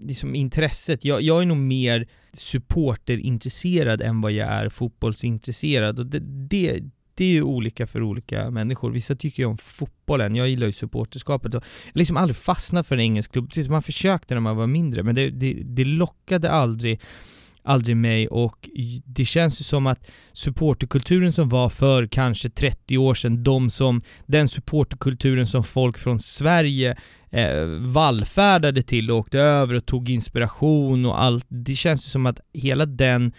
liksom intresset. Jag, jag är nog mer supporterintresserad än vad jag är fotbollsintresserad och det, det, det är ju olika för olika människor. Vissa tycker ju om fotbollen, jag gillar ju supporterskapet och har liksom aldrig fastnat för en engelsk klubb. Precis, man försökte när man var mindre, men det, det, det lockade aldrig aldrig mig och det känns ju som att supporterkulturen som var för kanske 30 år sedan, de som, den supporterkulturen som folk från Sverige eh, vallfärdade till och åkte över och tog inspiration och allt, det känns ju som att hela den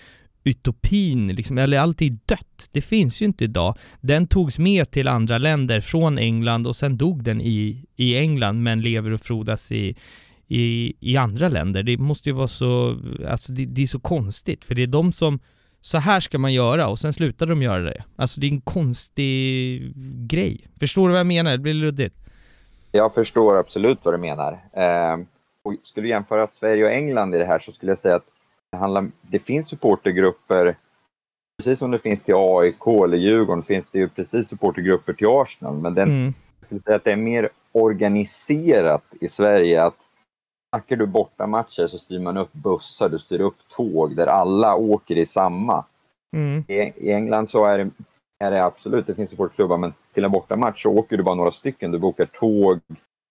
utopin, liksom, eller allt är dött. Det finns ju inte idag. Den togs med till andra länder från England och sen dog den i, i England men lever och frodas i, i, i andra länder. Det måste ju vara så, alltså det, det, är så konstigt, för det är de som, så här ska man göra och sen slutar de göra det. Alltså det är en konstig grej. Förstår du vad jag menar? Det blir luddigt. Jag förstår absolut vad du menar. Eh, och skulle du jämföra Sverige och England i det här så skulle jag säga att handlar, det finns supportergrupper, precis som det finns till AIK eller Djurgården finns det ju precis supportergrupper till Arsenal. Men den, mm. jag skulle säga att det är mer organiserat i Sverige att Snackar du bortamatcher så styr man upp bussar, du styr upp tåg där alla åker i samma. Mm. I, I, England så är det, är det absolut, det finns supportklubbar, men till en bortamatch så åker du bara några stycken. Du bokar tåg.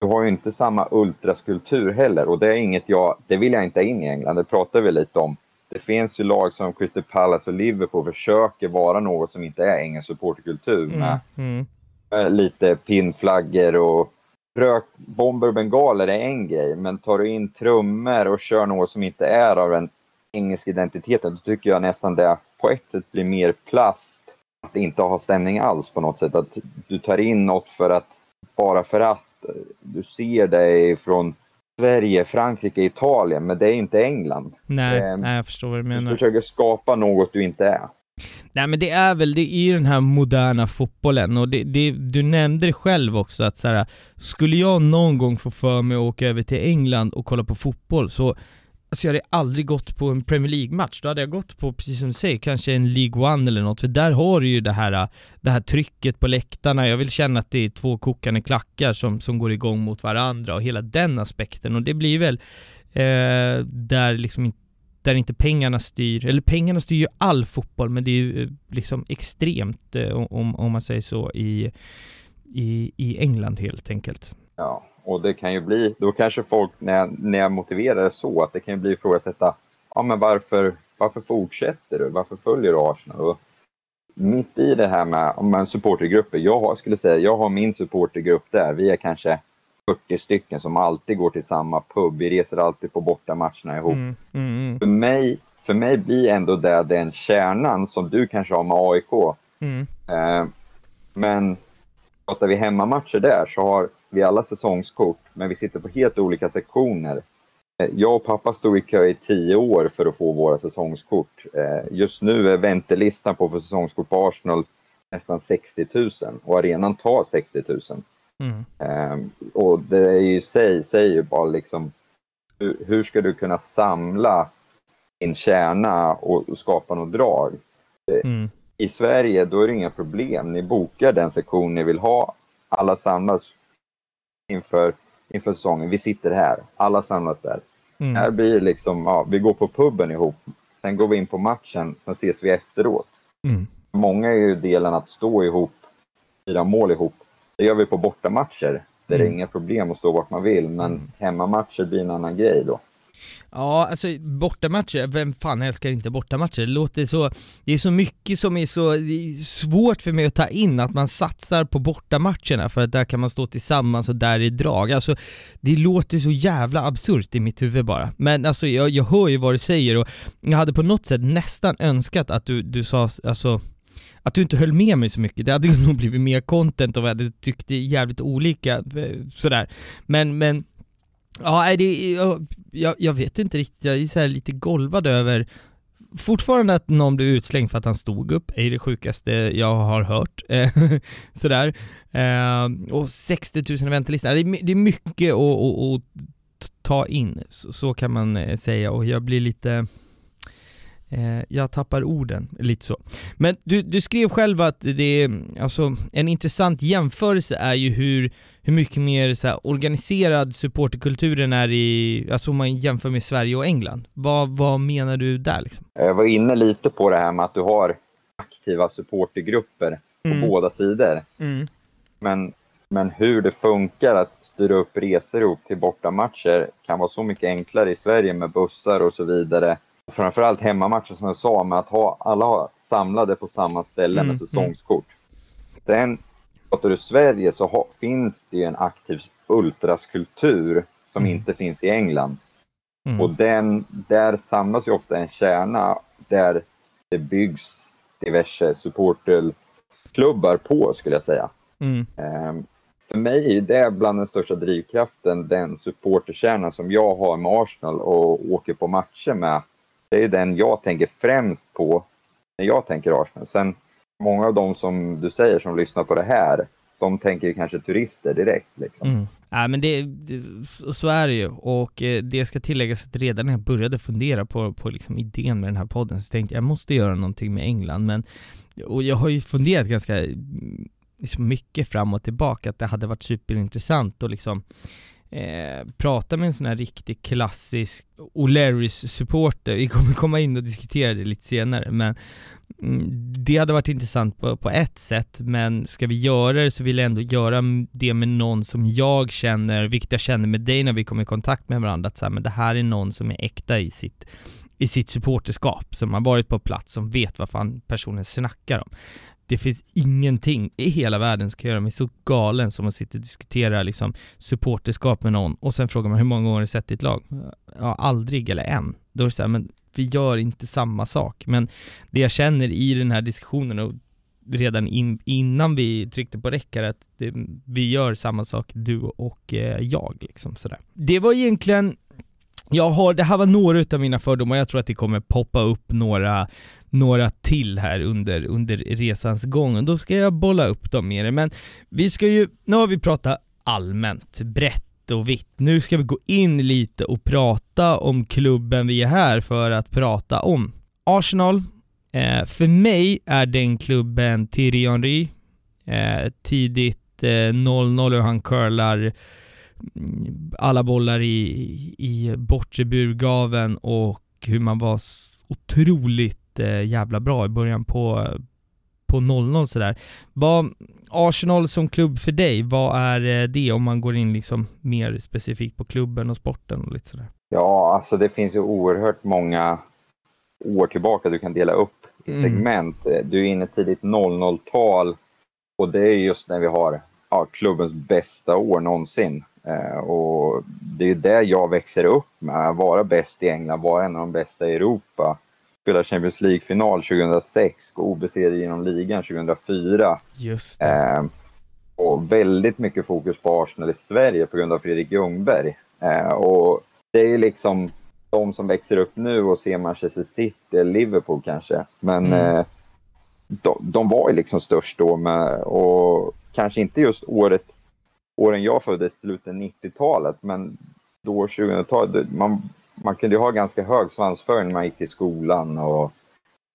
Du har ju inte samma ultraskulptur heller och det är inget jag, det vill jag inte in i England, det pratar vi lite om. Det finns ju lag som Crystal Palace och Liverpool försöker vara något som inte är engelsk supporterkultur med, mm. Mm. lite pinnflaggor och rökbomber och bengaler är en grej, men tar du in trummor och kör något som inte är av den engelska identiteten, då tycker jag nästan det på ett sätt blir mer plast. Att inte ha stämning alls på något sätt. Att du tar in något för att, bara för att. Du ser dig från Sverige, Frankrike, Italien, men det är inte England. Nej, eh, nej jag förstår vad du menar. Du försöker skapa något du inte är. Nej men det är väl, det är den här moderna fotbollen och det, det, du nämnde det själv också att så här, skulle jag någon gång få för mig att åka över till England och kolla på fotboll så Alltså jag hade aldrig gått på en Premier League-match, då hade jag gått på, precis som du säger, kanske en League One eller något, för där har du ju det här, det här trycket på läktarna, jag vill känna att det är två kokande klackar som, som går igång mot varandra och hela den aspekten, och det blir väl eh, där liksom inte där inte pengarna styr, eller pengarna styr ju all fotboll, men det är ju eh, liksom extremt, eh, om, om man säger så, i, i, i England helt enkelt. Ja, och det kan ju bli, då kanske folk, när jag, när jag motiverar det så, att det kan ju bli ifrågasätta, ja men varför, varför fortsätter du? Varför följer du Arsenal? Och mitt i det här med, med supportergrupper, jag skulle säga, jag har min supportergrupp där, vi är kanske 40 stycken som alltid går till samma pub. Vi reser alltid på bortamatcherna ihop. Mm, mm, mm. För, mig, för mig blir ändå det den kärnan som du kanske har med AIK. Mm. Eh, men pratar vi hemmamatcher där så har vi alla säsongskort, men vi sitter på helt olika sektioner. Eh, jag och pappa stod i kö i tio år för att få våra säsongskort. Eh, just nu är väntelistan på för säsongskort på Arsenal nästan 60 000 och arenan tar 60 000. Mm. Um, och det är ju sig, säger ju bara liksom hur, hur, ska du kunna samla din kärna och, skapa något drag? Mm. I Sverige då är det inga problem. Ni bokar den sektion ni vill ha. Alla samlas inför, inför säsongen. Vi sitter här. Alla samlas där. Mm. Här blir liksom, ja, vi går på puben ihop. Sen går vi in på matchen. Sen ses vi efteråt. Mm. Många är ju delen att stå ihop, fira mål ihop det gör vi på bortamatcher. Där mm. det är inga problem att stå vart man vill, men mm. hemmamatcher blir en annan grej då. Ja, alltså bortamatcher, vem fan älskar inte bortamatcher? Det låter så, det är så mycket som är så är svårt för mig att ta in, att man satsar på bortamatcherna för att där kan man stå tillsammans och där är drag. Alltså det låter så jävla absurt i mitt huvud bara. Men alltså jag, jag hör ju vad du säger och jag hade på något sätt nästan önskat att du, du sa, alltså att du inte höll med mig så mycket, det hade (laughs) nog blivit mer content och vi hade tyckt det jävligt olika eh, sådär. Men, men Ja, det, jag, jag vet inte riktigt, jag är så lite golvad över Fortfarande att någon blev utslängd för att han stod upp är det sjukaste jag har hört. (laughs) Eh, sådär. Eh, och 60 000 väntelistor, det är mycket att, att, att ta in, så, kan man eh, säga och jag blir lite jag tappar orden, lite så. Men du, du skrev själv att det är, alltså en intressant jämförelse är ju hur, hur mycket mer så här, organiserad supporterkulturen är i, alltså om man jämför med Sverige och England. Vad, vad menar du där liksom? Jag var inne lite på det här med att du har aktiva supportergrupper på Mm. båda sidor. Men, men hur det funkar att styra upp resor ihop till bortamatcher kan vara så mycket enklare i Sverige med bussar och så vidare. Framförallt hemmamatcher som jag sa med att ha alla samlade på samma ställe Mm, med säsongskort. Sen pratar du Sverige så ha, finns det ju en aktiv ultraskultur som Mm. inte finns i England. Mm. Och den, där samlas ju ofta en kärna där det byggs diverse supporterklubbar på skulle jag säga. Mm. Ehm, för mig är det bland den största drivkraften, den supporterkärna som jag har med Arsenal och åker på matcher med. Det är den jag tänker främst på när jag tänker Arsenal. Sen många av de som du säger som lyssnar på det här, de tänker kanske turister direkt. Liksom. Mm. Nej men det, det, så är det ju, och eh, det ska tilläggas att redan när jag började fundera på, på liksom idén med den här podden så tänkte jag, jag måste göra någonting med England, men och jag har ju funderat ganska mm, liksom mycket fram och tillbaka att det hade varit superintressant och liksom eh, prata med en sån här riktig klassisk O'Learys supporter, vi kommer komma in och diskutera det lite senare, men Mm, det hade varit intressant på, på ett sätt, men ska vi göra det så vill jag ändå göra det med någon som jag känner, vilket jag känner med dig när vi kommer i kontakt med varandra, att så här, men det här är någon som är äkta i sitt, i sitt supporterskap, som har varit på plats, som vet vad fan personen snackar om. Det finns ingenting i hela världen som kan göra mig så galen som att sitta och diskutera liksom supporterskap med någon och sen frågar man hur många gånger har du sett ditt lag? Ja, aldrig eller än. Då är det så här, men vi gör inte samma sak. Men det jag känner i den här diskussionen och redan in, innan vi tryckte på räck att det, vi gör samma sak, du och eh, jag liksom sådär. Det var egentligen jag har, det här var några utav mina fördomar, jag tror att det kommer poppa upp några, några till här under, under resans gång, och då ska jag bolla upp dem med er. Men vi ska ju, nu har vi pratat allmänt, brett och vitt. Nu ska vi gå in lite och prata om klubben vi är här för att prata om. Arsenal, eh, för mig är den klubben Thierry Henry, eh, tidigt 0-0 eh, och han curlar mm, alla bollar i, i bortre burgaven och hur man var otroligt jävla bra i början på, på 0-0 sådär. Vad, Arsenal som klubb för dig, vad är eh, det om man går in liksom mer specifikt på klubben och sporten och lite sådär? Ja, alltså det finns ju oerhört många år tillbaka du kan dela upp i Mm. segment. Du är inne tidigt 00-tal och det är just när vi har ja, klubbens bästa år någonsin. Eh, och det är det jag växer upp med, vara bäst i England, vara en av de bästa i Europa. Spela Champions League-final 2006, gå obesegrad genom ligan 2004. Just. Eh, och väldigt mycket fokus på Arsenal i Sverige på grund av Fredrik Ljungberg. Eh, och det är ju liksom de som växer upp nu och ser Manchester City eller Liverpool kanske. Men Mm. eh, de, de var ju liksom störst då med, och kanske inte just året, åren jag föddes, slutet 90-talet, men då 2000-talet, det- man, man kunde ju ha ganska hög svansföring när man gick till skolan och,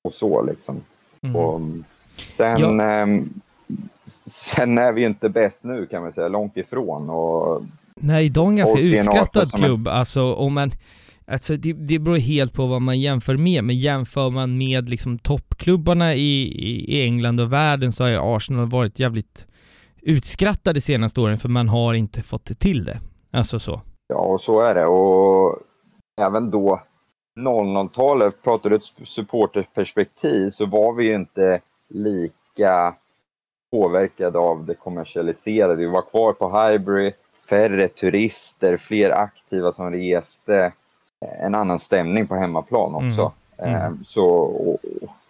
och så liksom. Mm. Och sen, ehm, sen är vi ju inte bäst nu kan man säga, långt ifrån. Och, Nej, idag är en ganska utskrattad klubb, alltså om man Alltså det, det beror helt på vad man jämför med, men jämför man med liksom toppklubbarna i, i, i England och världen så har ju Arsenal varit jävligt utskrattade de senaste åren för man har inte fått till det. Alltså så. ja, och så är det. Och även då 00-talet, pratar du ett supporterperspektiv, så var vi ju inte lika påverkade av det kommersialiserade. Vi var kvar på Highbury, färre turister, fler aktiva som reste, en annan stämning på hemmaplan också. Mm. Mm. Eh, Så, och,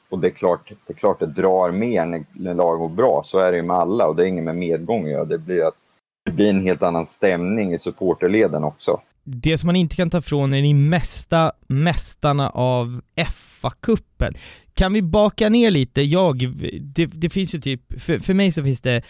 och det, är klart, det är klart det drar mer när, när lag går bra, så är det ju med alla och det är inget med medgång att göra. Det blir, att, det blir en helt annan stämning i supporterleden också. Det som man inte kan ta ifrån är de mesta mästarna av FA-cupen. Kan vi baka ner lite? Jag, det, det finns ju typ, för, för mig så finns det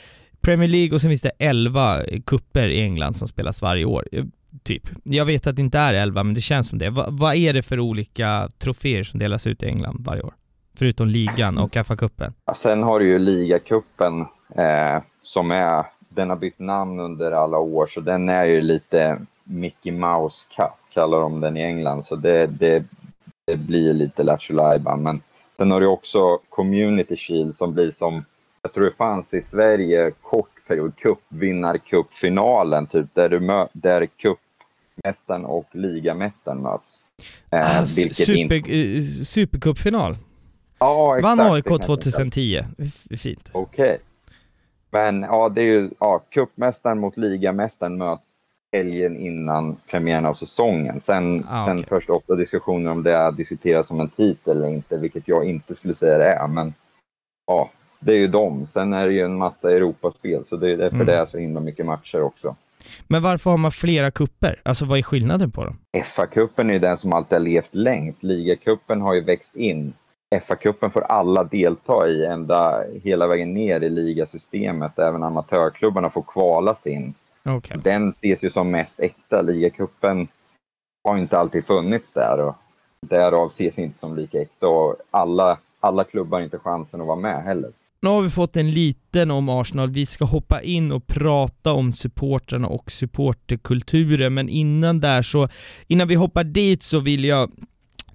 Premier League och sen finns det 11 kupper i England som spelas varje år. Eh, typ. Jag vet att det inte är 11, men det känns som det. Va, vad är det för olika troféer som delas ut i England varje år? Förutom ligan och FA-cupen. Ja, sen har du ju ligacupen eh, som är, den har bytt namn under alla år, så den är ju lite Mickey Mouse Cup, kallar de den i England. Så det, det, det blir lite Lattjo Men sen har du också Community Shield som blir som, jag tror det fanns i Sverige kort period, cupvinnarcupfinalen, typ där, du mö, där cupmästaren och ligamästaren möts. Eh, ah, super, inte... Eh, supercupfinal? Ja, exakt. Vann AIK 2010. Fint. Okej. Okay. Men ja, det är ju, ja, cupmästaren mot ligamästaren möts helgen innan premiären av säsongen. Sen, ah, sen förs det ofta diskussioner om det diskuteras som en titel eller inte, vilket jag inte skulle säga det är. Men ja, det är ju dem. Sen är det ju en massa Europaspel, så det är därför mm. det är så himla mycket matcher också. Men varför har man flera kupper? Alltså vad är skillnaden på dem? FA-cupen är ju den som alltid har levt längst. Ligacupen har ju växt in. FA-cupen får alla delta i ända hela vägen ner i ligasystemet. Även amatörklubbarna får kvala sin. Okay. Den ses ju som mest äkta. Ligacupen har inte alltid funnits där och därav ses inte som lika äkta och alla, alla klubbar har inte chansen att vara med heller. Nu har vi fått en liten om Arsenal, vi ska hoppa in och prata om supportrarna och supporterkulturen, men innan där så, innan vi hoppar dit så vill jag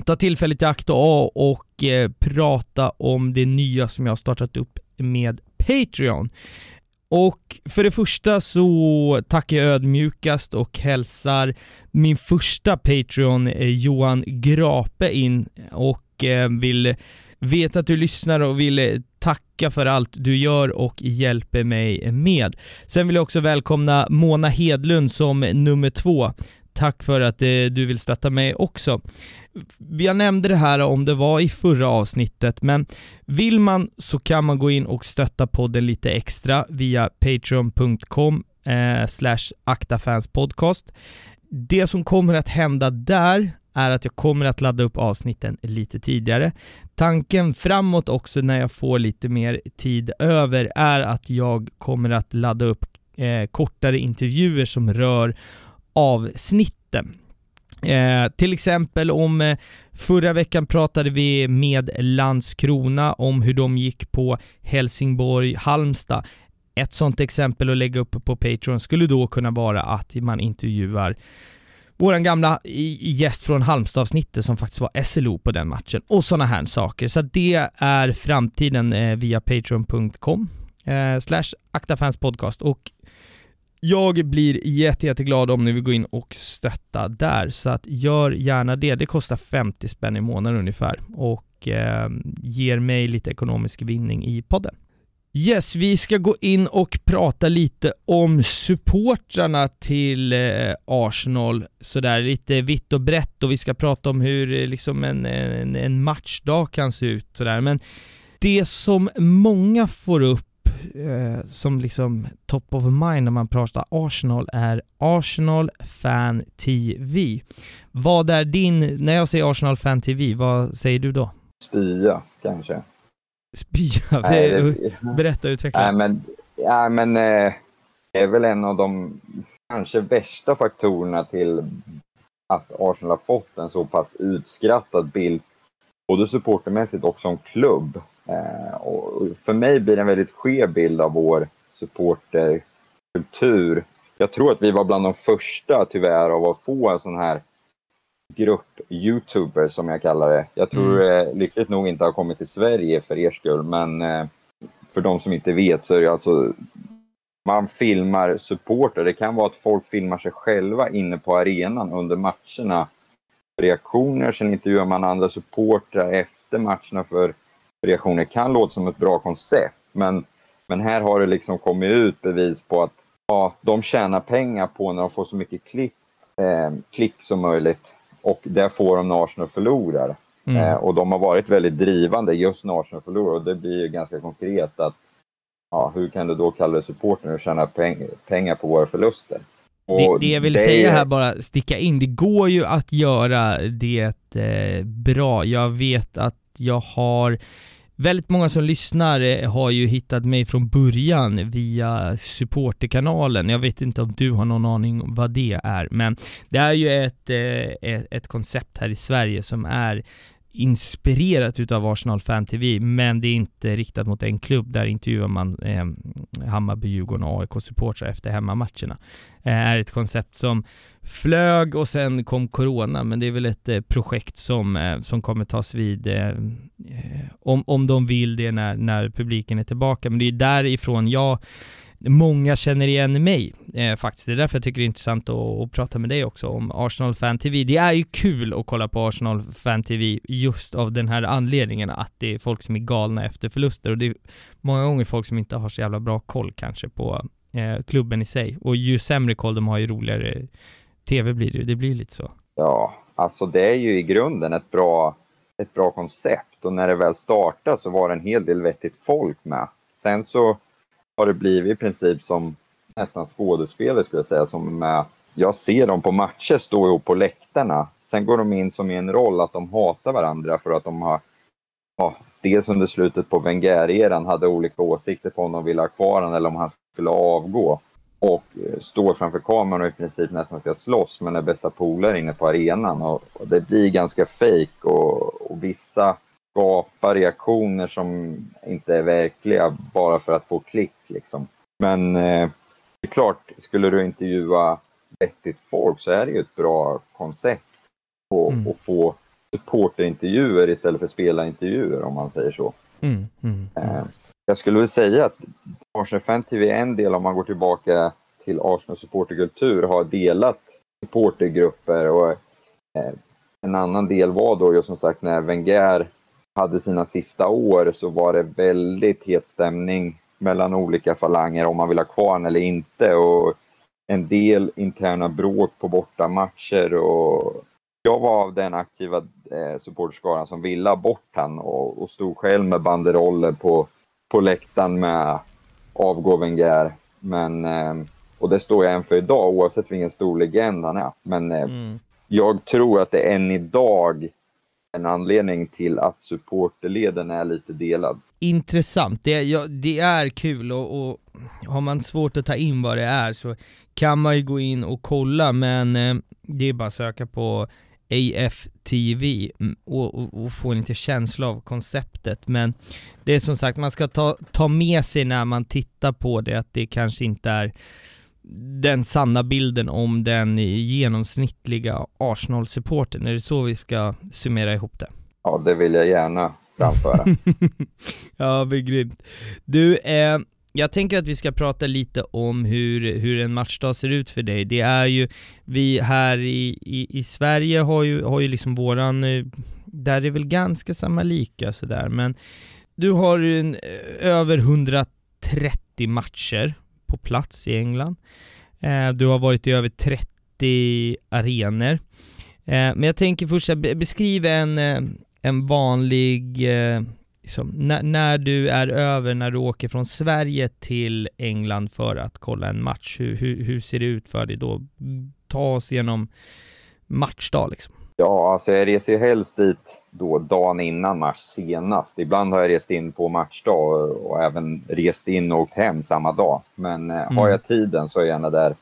ta tillfället i akt och, och eh, prata om det nya som jag har startat upp med Patreon. Och för det första så tackar jag ödmjukast och hälsar min första Patreon eh, Johan Grape in och eh, vill veta att du lyssnar och vill eh, tacka för allt du gör och hjälper mig med. Sen vill jag också välkomna Mona Hedlund som nummer två. Tack för att du vill stötta mig också. Jag nämnde det här om det var i förra avsnittet, men vill man så kan man gå in och stötta podden lite extra via patreon.com eh, slash aktafanspodcast. Det som kommer att hända där är att jag kommer att ladda upp avsnitten lite tidigare. Tanken framåt också när jag får lite mer tid över är att jag kommer att ladda upp eh, kortare intervjuer som rör avsnitten. Eh, till exempel om eh, förra veckan pratade vi med Landskrona om hur de gick på Helsingborg-Halmstad. Ett sånt exempel att lägga upp på Patreon skulle då kunna vara att man intervjuar våran gamla gäst från Halmstad-avsnittet som faktiskt var SLO på den matchen och sådana här saker. Så det är framtiden eh, via patreon.com eh, slash aktafanspodcast och jag blir jätte, jätteglad om ni vill gå in och stötta där, så att gör gärna det. Det kostar 50 spänn i månaden ungefär och eh, ger mig lite ekonomisk vinning i podden. Yes, vi ska gå in och prata lite om supportrarna till eh, Arsenal, sådär lite vitt och brett och vi ska prata om hur eh, liksom en, en, en matchdag kan se ut sådär, men det som många får upp eh, som liksom top of mind när man pratar Arsenal är Arsenal Fan TV. Vad är din, när jag säger Arsenal Fan TV, vad säger du då? Spya, kanske. Spya? (laughs) Berätta, utveckla. Nej, men, ja, men eh, det är väl en av de kanske värsta faktorerna till att Arsenal har fått en så pass utskrattad bild, både supportermässigt och som klubb. Eh, och för mig blir det en väldigt skev bild av vår supporterkultur. Jag tror att vi var bland de första tyvärr av att få en sån här grupp youtubers som jag kallar det. Jag tror mm. eh, lyckligt nog inte har kommit till Sverige för er skull, men eh, för de som inte vet så är det alltså man filmar supporter. Det kan vara att folk filmar sig själva inne på arenan under matcherna. Reaktioner, sen intervjuar man andra supportrar efter matcherna för reaktioner. kan låta som ett bra koncept, men, men här har det liksom kommit ut bevis på att ja, de tjänar pengar på när de får så mycket klick, eh, klick som möjligt och där får de när Arsenal förlorar. Mm. Eh, och de har varit väldigt drivande just när Arsenal förlorar och det blir ju ganska konkret att ja, hur kan du då kalla dig supporter och tjäna peng pengar på våra förluster? Det, det, jag vill det... säga här bara, sticka in, det går ju att göra det eh, bra. Jag vet att jag har Väldigt många som lyssnar eh, har ju hittat mig från början via supporterkanalen. Jag vet inte om du har någon aning om vad det är, men det är ju ett, eh, ett, ett koncept här i Sverige som är inspirerat utav Arsenal Fan TV, men det är inte riktat mot en klubb. Där intervjuar man eh, Hammarby, Djurgården och AIK-supportrar efter hemmamatcherna. Eh, är ett koncept som flög och sen kom Corona, men det är väl ett eh, projekt som, eh, som kommer tas vid eh, eh om, om de vill det när, när publiken är tillbaka. Men det är därifrån jag många känner igen mig eh, faktiskt. Det är därför jag tycker det är intressant att, att, prata med dig också om Arsenal Fan TV. Det är ju kul att kolla på Arsenal Fan TV just av den här anledningen att det är folk som är galna efter förluster och det är många gånger folk som inte har så jävla bra koll kanske på eh, klubben i sig. Och ju sämre koll de har ju roligare TV blir det ju. Det blir lite så. Ja, alltså det är ju i grunden ett bra, ett bra koncept och när det väl startade så var det en hel del vettigt folk med. Sen så har det blivit i princip som nästan skådespelare skulle jag säga. Som med, jag ser dem på matcher stå ihop på läktarna. Sen går de in som i en roll att de hatar varandra för att de har ja, dels under slutet på Wenger-eran hade olika åsikter på om de ville ha kvar honom eller om han skulle avgå. Och eh, står framför kameran och i princip nästan ska slåss med är bästa polare inne på arenan. Och, och det blir ganska fejk och, och vissa skapa reaktioner som inte är verkliga bara för att få klick. Liksom. Men eh, det är klart, skulle du intervjua vettigt folk så är det ju ett bra koncept mm. att få supporterintervjuer istället för spelarintervjuer om man säger så. Mm, mm, mm. eh, jag skulle väl säga att Arsenal Fan TV är en del om man går tillbaka till Arsenal supporterkultur har delat supportergrupper och eh, en annan del var då just som sagt när Wenger hade sina sista år så var det väldigt het stämning mellan olika falanger om man vill ha kvar honom eller inte. Och en del interna bråk på bortamatcher och jag var av den aktiva eh, supporterskaran som ville ha bort han och, och stod själv med banderoller på, på läktaren med avgå Wenger. Men, eh, och det står jag än för idag oavsett vilken stor legend han är. Men eh, mm. jag tror att det än idag en anledning till att supporterleden är lite delad. Intressant, det, ja, det är kul och, och, har man svårt att ta in vad det är så kan man ju gå in och kolla men eh, det är bara att söka på AFTV mm, och, och, och, få en lite känsla av konceptet men det är som sagt, man ska ta, ta med sig när man tittar på det att det kanske inte är den sanna bilden om den genomsnittliga Arsenal-supporten. Är det så vi ska summera ihop det? Ja, det vill jag gärna framföra. (laughs) ja, men grymt. Du, eh, jag tänker att vi ska prata lite om hur, hur en matchdag ser ut för dig. Det är ju, vi här i, i, i Sverige har ju, har ju liksom våran, eh, där är väl ganska samma lika sådär, men du har en, eh, över 130 matcher på plats i England. Eh, du har varit i över 30 arenor. Eh, men jag tänker först, beskriv en, eh, en vanlig, liksom, när, när, du är över, när du åker från Sverige till England för att kolla en match, hur, hur, hur ser det ut för dig då? Ta oss igenom matchdag liksom. Ja, alltså jag reser ju helst dit då dagen innan match senast. Ibland har jag rest in på matchdag och även rest in och åkt hem samma dag. Men eh, mm. har jag tiden så är jag gärna där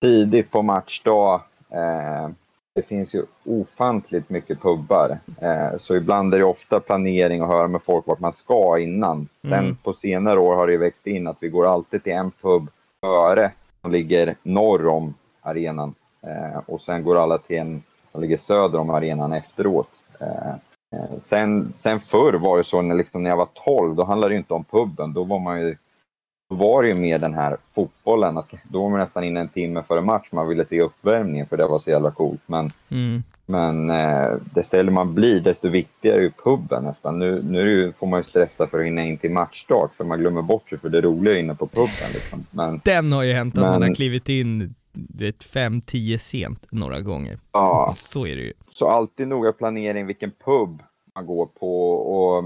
tidigt på matchdag. Eh, det finns ju ofantligt mycket pubbar. Eh, så ibland är det ofta planering och höra med folk vart man ska innan. Sen mm. på senare år har det växt in att vi går alltid till en pub före som ligger norr om arenan. Eh, och sen går alla till en som ligger söder om arenan efteråt. Eh, eh, sen, sen förr var det så när, liksom, när jag var 12, då handlade det inte om puben. Då var man ju då var det ju mer den här fotbollen. Att då var man nästan inne en timme före match. Man ville se uppvärmningen för det var så jävla coolt. Men, mm. men eh, desto äldre man blir, desto viktigare är puben nästan. Nu, nu får man ju stressa för att hinna in till matchstart för man glömmer bort sig för det roliga inne på puben. Liksom. Men, Den har ju hänt att men, man har klivit in det 5-10 sent några gånger. Ja. Så är det ju. Så alltid noga planering vilken pub man går på och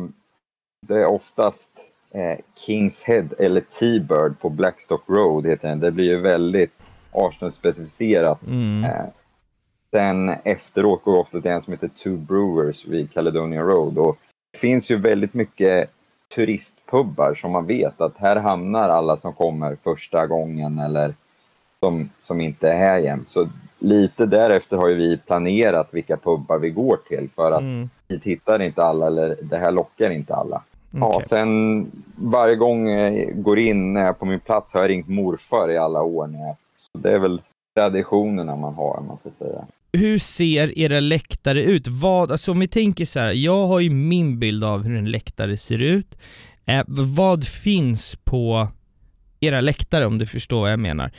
det är oftast eh, Kings Head eller T-Bird på Blackstock Road heter den. Det blir ju väldigt Arsenal-specificerat. Mm. Eh, sen efteråt går vi ofta till en som heter Two Brewers vid Caledonia Road och det finns ju väldigt mycket turistpubbar som man vet att här hamnar alla som kommer första gången eller som, som inte är här jämt. Så lite därefter har ju vi planerat vilka pubbar vi går till för att mm. vi hittar inte alla eller det här lockar inte alla. Okay. Ja, sen varje gång jag går in på min plats har jag ringt morfar i alla år. Så det är väl traditionerna man har, man ska säga. Hur ser era läktare ut? Vad, alltså om vi tänker så här, jag har ju min bild av hur en läktare ser ut. Eh, vad finns på era läktare om du förstår vad jag menar?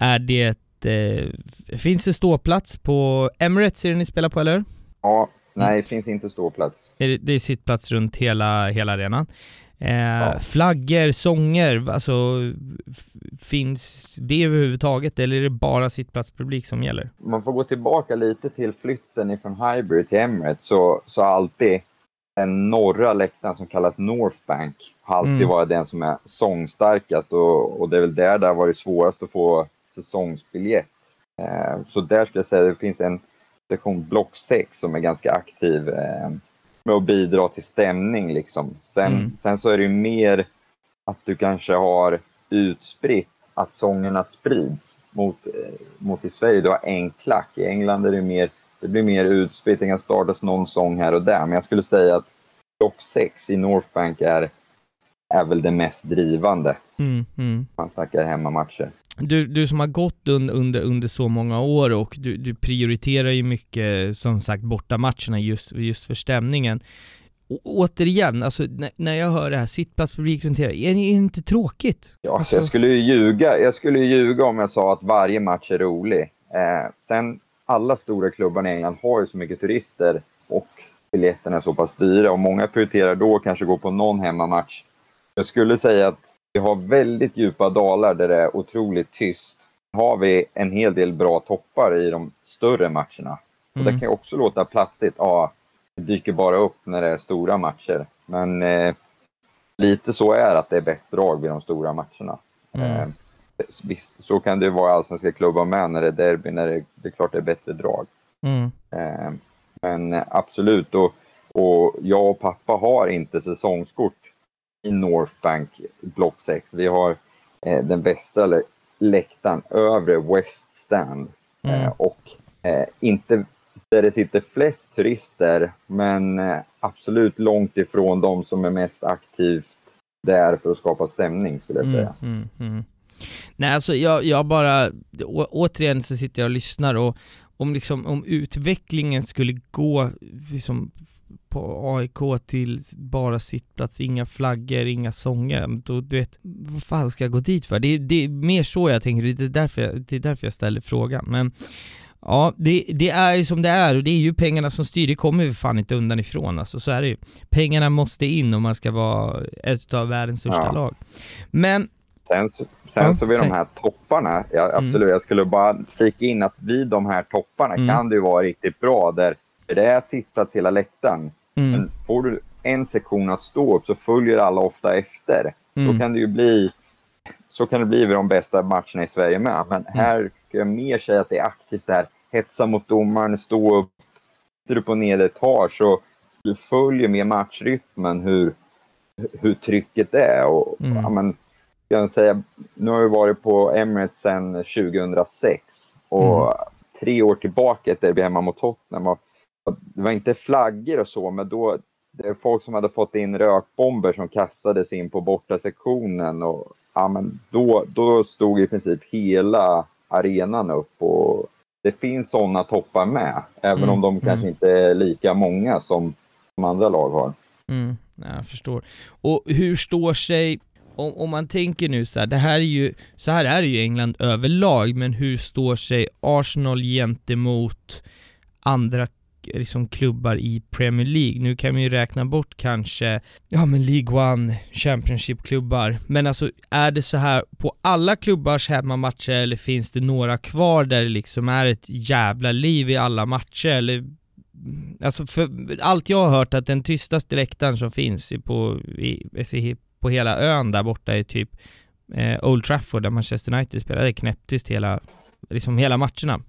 Är det, eh, finns det ståplats på Emirates, är det ni spelar på eller? Ja, nej det finns inte ståplats. Är det, det är sittplats runt hela, hela arenan. Eh, ja. Flaggor, sånger, alltså finns det överhuvudtaget eller är det bara sittplatspublik som gäller? Man får gå tillbaka lite till flytten ifrån Highbury till Emirates så, så alltid den norra läktaren som kallas North Bank har alltid mm. varit den som är sångstarkast och, och det är väl där det har varit svårast att få säsongsbiljett. Eh, så där skulle jag säga att det finns en sektion block 6 som är ganska aktiv eh, med att bidra till stämning liksom. Sen, mm. sen så är det ju mer att du kanske har utspritt att sångerna sprids mot, eh, mot i Sverige. Du har en klack. I England är det mer, det blir mer utspritt. Det kan startas någon sång här och där. Men jag skulle säga att block 6 i North Bank är, är väl det mest drivande. Mm, mm. Man snackar hemmamatcher. Du, du som har gått under, under, under så många år och du, du prioriterar ju mycket som sagt bortamatcherna just, just för stämningen. Å, återigen, alltså när jag hör det här, sittplats, publik runt är det inte tråkigt? Ja, alltså... jag skulle ju ljuga. Jag skulle ju ljuga om jag sa att varje match är rolig. Eh, sen, alla stora klubbar i England har ju så mycket turister och biljetterna är så pass dyra och många prioriterar då kanske gå på någon hemmamatch. Jag skulle säga att vi har väldigt djupa dalar där det är otroligt tyst. Har vi en hel del bra toppar i de större matcherna. Och mm. Det kan också låta plastigt. Ja, det dyker bara upp när det är stora matcher. Men eh, lite så är att det är bäst drag vid de stora matcherna. Mm. Eh, visst, så kan det vara i allsvenska klubbar med när det är derby, när det, det är klart det är bättre drag. Mm. Eh, men absolut, och, och jag och pappa har inte säsongskort i North Bank block 6. Vi har eh, den bästa läktaren, övre West Stand. Mm. Eh, och eh, inte där det sitter flest turister, men eh, absolut långt ifrån de som är mest aktivt där för att skapa stämning skulle jag mm, säga. Mm, mm, Nej alltså jag, jag bara, å, återigen så sitter jag och lyssnar och om liksom, om utvecklingen skulle gå liksom på AIK till bara sittplats, inga flaggor, inga sånger, då du vet, vad fan ska jag gå dit för? Det är, det är mer så jag tänker, det är därför jag, det är därför jag ställer frågan, men Ja, det, det är ju som det är och det är ju pengarna som styr, det kommer vi fan inte undan ifrån alltså, så är det ju. Pengarna måste in om man ska vara ett av världens största ja. lag. Men Sen, sen ja, så vid de här topparna, ja, mm. absolut, mm. jag skulle bara flika in att vid de här topparna mm. kan det ju vara riktigt bra där det är sittplats hela läktaren. Mm. Men får du en sektion att stå upp så följer alla ofta efter. Mm. Då kan det ju bli, så kan det bli vid de bästa matcherna i Sverige med. Men mm. här ska jag mer säga att det är aktivt det här, hetsa mot domaren, stå upp, sitter du på nederetage så du följer med matchrytmen hur, hur trycket är. Och, mm. ja, men, jag säga, nu har vi varit på Emirates sedan 2006 och mm. tre år tillbaka ett derby hemma mot Tottenham. Och det var inte flaggor och så, men då det är folk som hade fått in rökbomber som kastades in på borta sektionen och ja, men då, då stod i princip hela arenan upp och det finns sådana toppar med, även mm, om de kanske mm. inte är lika många som, som andra lag har. Mm, jag förstår. Och hur står sig, om, om man tänker nu så här, det här är ju, så här är det ju England överlag, men hur står sig Arsenal gentemot andra liksom klubbar i Premier League. Nu kan man ju räkna bort kanske, ja men League One, Championship-klubbar. Men alltså är det så här på alla klubbars hemmamatcher eller finns det några kvar där det liksom är ett jävla liv i alla matcher? Eller Alltså för allt jag har hört att den tystaste läktaren som finns på, i, på hela ön där borta är typ eh, Old Trafford där Manchester United spelar, det är knäpptyst hela, liksom hela matcherna.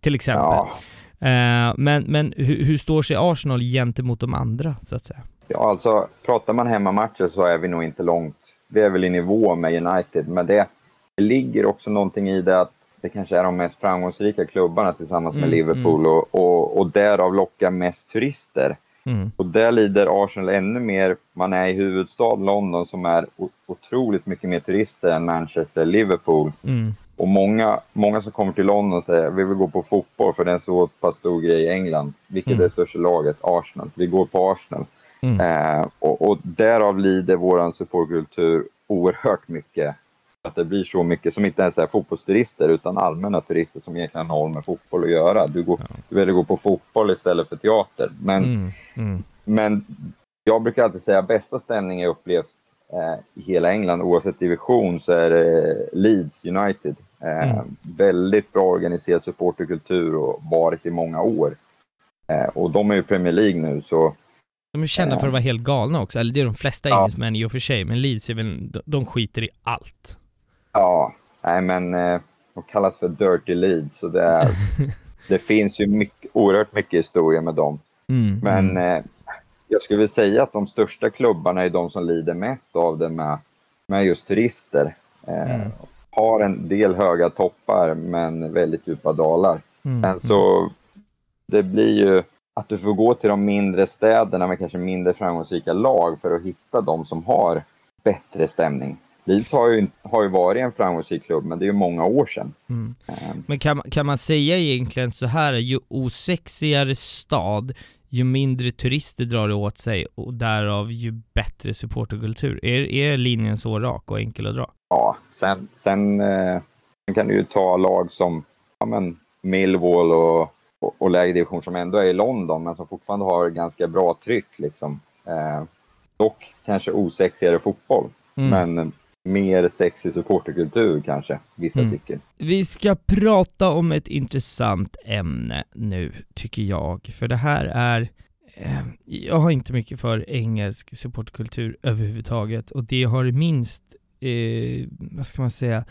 Till exempel. Ja. Eh, men men hur, hur, står sig Arsenal gentemot de andra, så att säga? Ja, alltså pratar man hemmamatcher så är vi nog inte långt. Vi är väl i nivå med United, men det, det ligger också någonting i det att det kanske är de mest framgångsrika klubbarna tillsammans med Mm, Liverpool och, och, och därav lockar mest turister. Mm. Och där lider Arsenal ännu mer. Man är i huvudstad London som är otroligt mycket mer turister än Manchester, Liverpool. Mm. Och många, många som kommer till London säger vi vill gå på fotboll för det är en så pass stor grej i England. Vilket Mm. är det största laget? Arsenal. Vi går på Arsenal. Mm. Eh, och, och därav lider vår supportkultur oerhört mycket. Att det blir så mycket som inte ens är fotbollsturister utan allmänna turister som egentligen har med fotboll att göra. Du, går, Ja. du väljer gå på fotboll istället för teater. Men, Mm. Mm. men jag brukar alltid säga bästa stämning jag upplevt i hela England oavsett division så är det Leeds United. Eh, Mm. Väldigt bra organiserad supporterkultur och varit i många år. Eh, och de är ju Premier League nu så De är kända för att vara helt galna också, eller det är de flesta Ja. engelsmän i och för sig, men Leeds är väl, de, skiter i allt. Ja, nej men eh, de kallas för Dirty Leeds så det, är, (laughs) det finns ju mycket, oerhört mycket historia med dem. Mm. Men mm. Jag skulle säga att de största klubbarna är de som lider mest av det med, med just turister. Eh, Mm. Har en del höga toppar men väldigt djupa dalar. Mm. Sen så det blir ju att du får gå till de mindre städerna med kanske mindre framgångsrika lag för att hitta de som har bättre stämning. Leeds har ju, har ju varit en framgångsrik klubb men det är ju många år sedan. Mm. Eh, Men kan, man- kan man säga egentligen så här, ju osexigare stad, ju mindre turister drar det åt sig och därav ju bättre supporterkultur. Är, är linjen så rak och enkel att dra? Ja, sen, sen, eh, sen kan du ju ta lag som ja, men Millwall och, och, och lägre division som ändå är i London men som fortfarande har ganska bra tryck. Liksom. Eh, dock kanske osexigare fotboll, Mm. men mer sexig supporterkultur kanske vissa Mm. tycker. Vi ska prata om ett intressant ämne nu, tycker jag. För det här är... Eh, jag har inte mycket för engelsk supportkultur överhuvudtaget och det har minst, eh, vad ska man säga,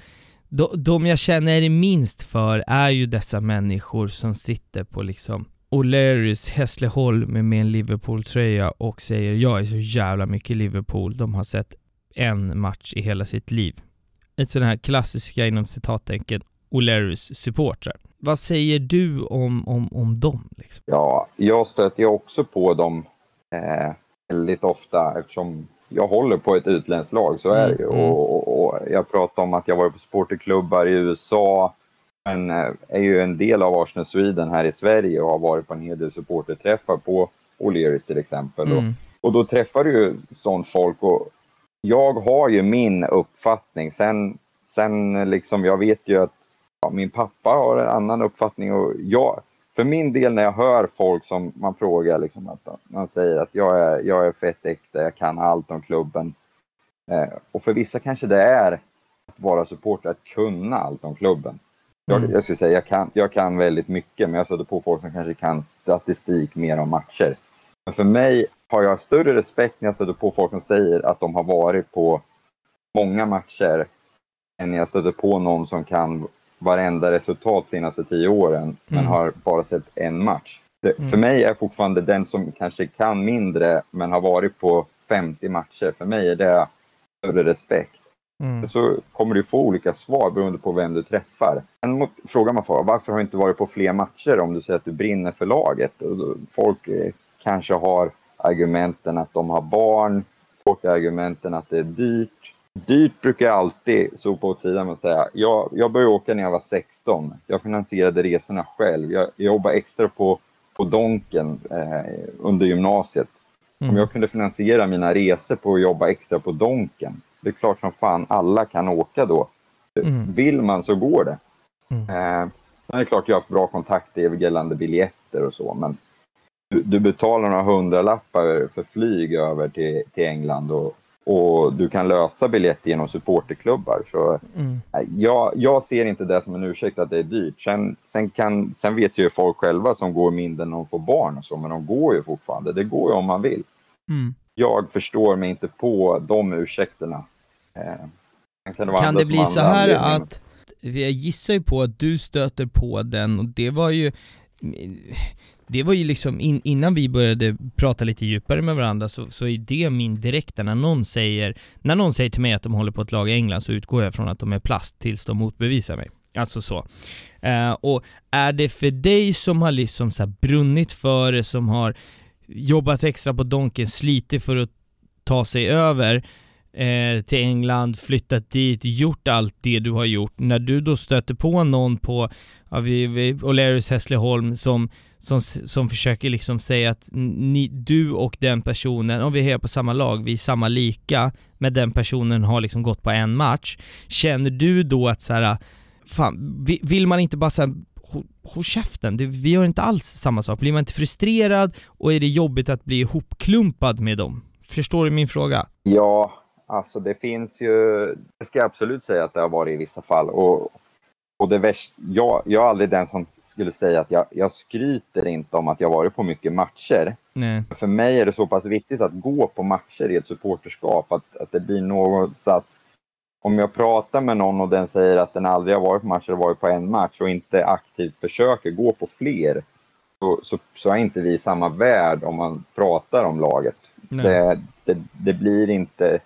de, de jag känner minst för är ju dessa människor som sitter på liksom O'Learys Hässleholm med en Liverpool-tröja och säger jag är så jävla mycket Liverpool, de har sett en match i hela sitt liv ett sådant här klassiska inom citattecken O'Learys supportrar. Vad säger du om, om, om dem liksom? Ja, jag stöter ju också på dem eh, väldigt ofta eftersom jag håller på ett utländskt lag, så är det ju. Mm, mm. Och, och, och jag pratar om att jag varit på supporterklubbar i USA, men eh, är ju en del av Arsenal Sweden här i Sverige och har varit på en hel del supporterträffar på O'Learys till exempel. Och, Mm. och då träffar du ju sånt folk och jag har ju min uppfattning. Sen, sen liksom, jag vet ju att ja, min pappa har en annan uppfattning och jag, för min del när jag hör folk som man frågar liksom att man säger att jag är, jag är fett äkta, jag kan allt om klubben. Eh, och för vissa kanske det är att vara supporter, att kunna allt om klubben. Jag, Mm. jag skulle säga jag kan, jag kan väldigt mycket, men jag stöter på folk som kanske kan statistik mer om matcher. Men för mig har jag större respekt när jag stöter på folk som säger att de har varit på många matcher än när jag stöter på någon som kan varenda resultat senaste tio åren men Mm. har bara sett en match. Det, Mm. För mig är fortfarande den som kanske kan mindre men har varit på 50 matcher, för mig är det större respekt. Mm. Så kommer du få olika svar beroende på vem du träffar. En mot- fråga man får, varför har du inte varit på fler matcher om du säger att du brinner för laget? Folk eh, kanske har argumenten att de har barn, har argumenten att det är dyrt. Dyrt brukar jag alltid sopa åt sidan att säga, jag, jag började åka när jag var 16. Jag finansierade resorna själv. Jag, jag jobbade extra på, på Donken eh, under gymnasiet. Om Mm. jag kunde finansiera mina resor på att jobba extra på Donken, det är klart som fan alla kan åka då. Mm. Vill man så går det. Mm. Eh, sen är det klart jag har haft bra kontakter gällande biljetter och så, men du, betalar några hundralappar för flyg över till, till England och, och du kan lösa biljetter genom supporterklubbar. Så Mm. jag, jag ser inte det som en ursäkt att det är dyrt. Sen, sen, kan, sen vet ju folk själva som går mindre när de får barn och så, men de går ju fortfarande. Det går ju om man vill Mm. jag förstår mig inte på de ursäkterna. Eh, kan det, Kan det bli så här anledningar. att, jag gissar ju på att du stöter på den och det var ju det var ju liksom, in, innan vi började prata lite djupare med varandra så, så är det min direkta, när någon säger, när någon säger till mig att de håller på ett lag i England så utgår jag från att de är plast tills de motbevisar mig. Alltså så. Eh, och är det för dig som har liksom så brunnit för det, som har jobbat extra på Donken, slitit för att ta sig över eh, till England, flyttat dit, gjort allt det du har gjort. När du då stöter på någon på, ja, vi, vi, O'Learys Hässleholm som, som, som försöker liksom säga att ni, du och den personen, om vi är på samma lag, vi är samma lika, men den personen har liksom gått på en match. Känner du då att så här, fan, vill man inte bara såhär håll käften, det, vi gör inte alls samma sak. Blir man inte frustrerad och är det jobbigt att bli ihopklumpad med dem? Förstår du min fråga? Ja, alltså det finns ju, det ska jag absolut säga att det har varit i vissa fall. Och, och det värsta, jag, jag är aldrig den som skulle säga att jag, jag skryter inte om att jag varit på mycket matcher. Nej. För mig är det så pass viktigt att gå på matcher i ett supporterskap, att, att det blir något så att om jag pratar med någon och den säger att den aldrig har varit på match eller varit på en match och inte aktivt försöker gå på fler, så, så, så är inte vi i samma värld om man pratar om laget. Det, det, det, blir inte...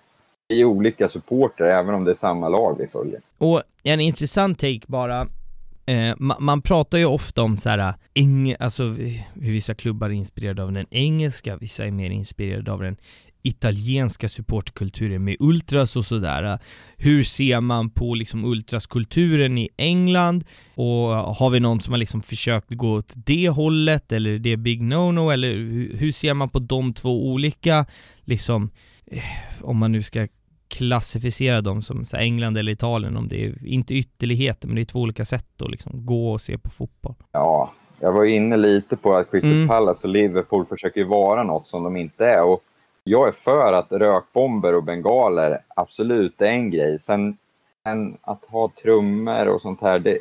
Är olika supporter även om det är samma lag vi följer. Och en intressant take bara, Eh, man, man, pratar ju ofta om så här, äh, eng, alltså hur vissa klubbar är inspirerade av den engelska, vissa är mer inspirerade av den italienska supportkulturen med ultras och sådär. Äh, hur ser man på liksom ultraskulturen i England? Och äh, har vi någon som har liksom försökt gå åt det hållet eller är det big no-no? Eller hur, ser man på de två olika, liksom, eh, om man nu ska klassificera dem som så England eller Italien, om det är, inte ytterligheter, men det är två olika sätt att liksom gå och se på fotboll. Ja, jag var inne lite på att Crystal mm. Palace och Liverpool försöker vara något som de inte är. Och jag är för att rökbomber och bengaler absolut är en grej. Sen, sen att ha trummor och sånt här, det,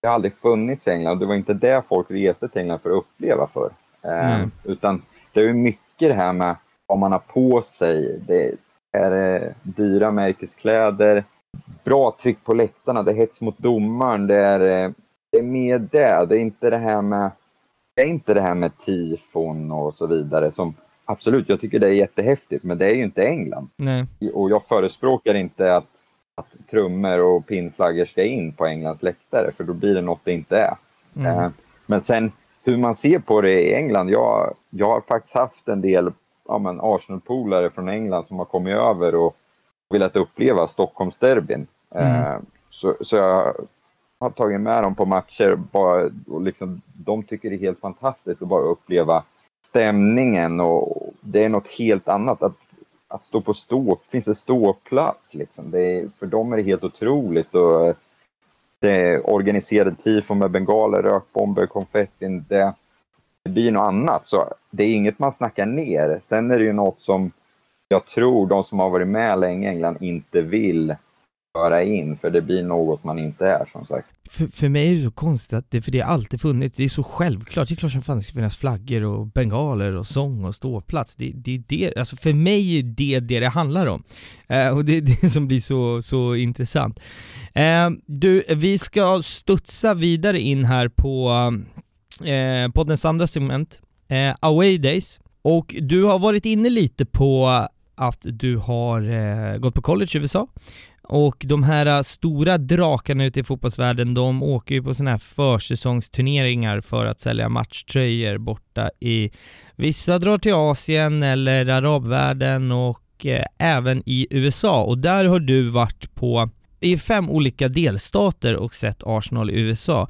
det har aldrig funnits i England. Det var inte det folk reste till England för att uppleva för. Eh, utan det är mycket det här med vad man har på sig. Det är eh, dyra märkeskläder, bra tryck på läktarna, det är hets mot domaren, det är, eh, det är mer det. Det är inte det här med det är inte det här med tifon och så vidare som absolut, jag tycker det är jättehäftigt, men det är ju inte England. Nej. Och jag förespråkar inte att, att trummor och pinnflaggor ska in på Englands läktare, för då blir det något det inte är. Mm. Eh, men sen hur man ser på det i England, jag, jag har faktiskt haft en del ja, Arsenal-polare från England som har kommit över och velat uppleva Stockholmsderbyn. Mm. Eh, så, så jag har tagit med dem på matcher bara, och liksom, de tycker det är helt fantastiskt att bara uppleva stämningen och det är något helt annat. Att, att stå på stå, finns det ståplats liksom. Det är, för dem är det helt otroligt. Och det är organiserade tifon med bengaler, rökbomber, konfettin. Det, det blir något annat. Så det är inget man snackar ner. Sen är det ju något som jag tror de som har varit med länge i England inte vill föra in, för det blir något man inte är som sagt. För, för mig är det så konstigt att det, för det har alltid funnits, det är så självklart, det är klart som fan det ska finnas flaggor och bengaler och sång och ståplats. Det, det är det, alltså för mig är det det det handlar om. Eh, och det är (laughs) det som blir så, så intressant. Eh, du, vi ska studsa vidare in här på eh, poddens andra segment, eh, Away Days. Och du har varit inne lite på att du har eh, gått på college i USA och de här stora drakarna ute i fotbollsvärlden, de åker ju på sådana här försäsongsturneringar för att sälja matchtröjor borta i... Vissa drar till Asien eller arabvärlden och eh, även i USA och där har du varit på i fem olika delstater och sett Arsenal i USA.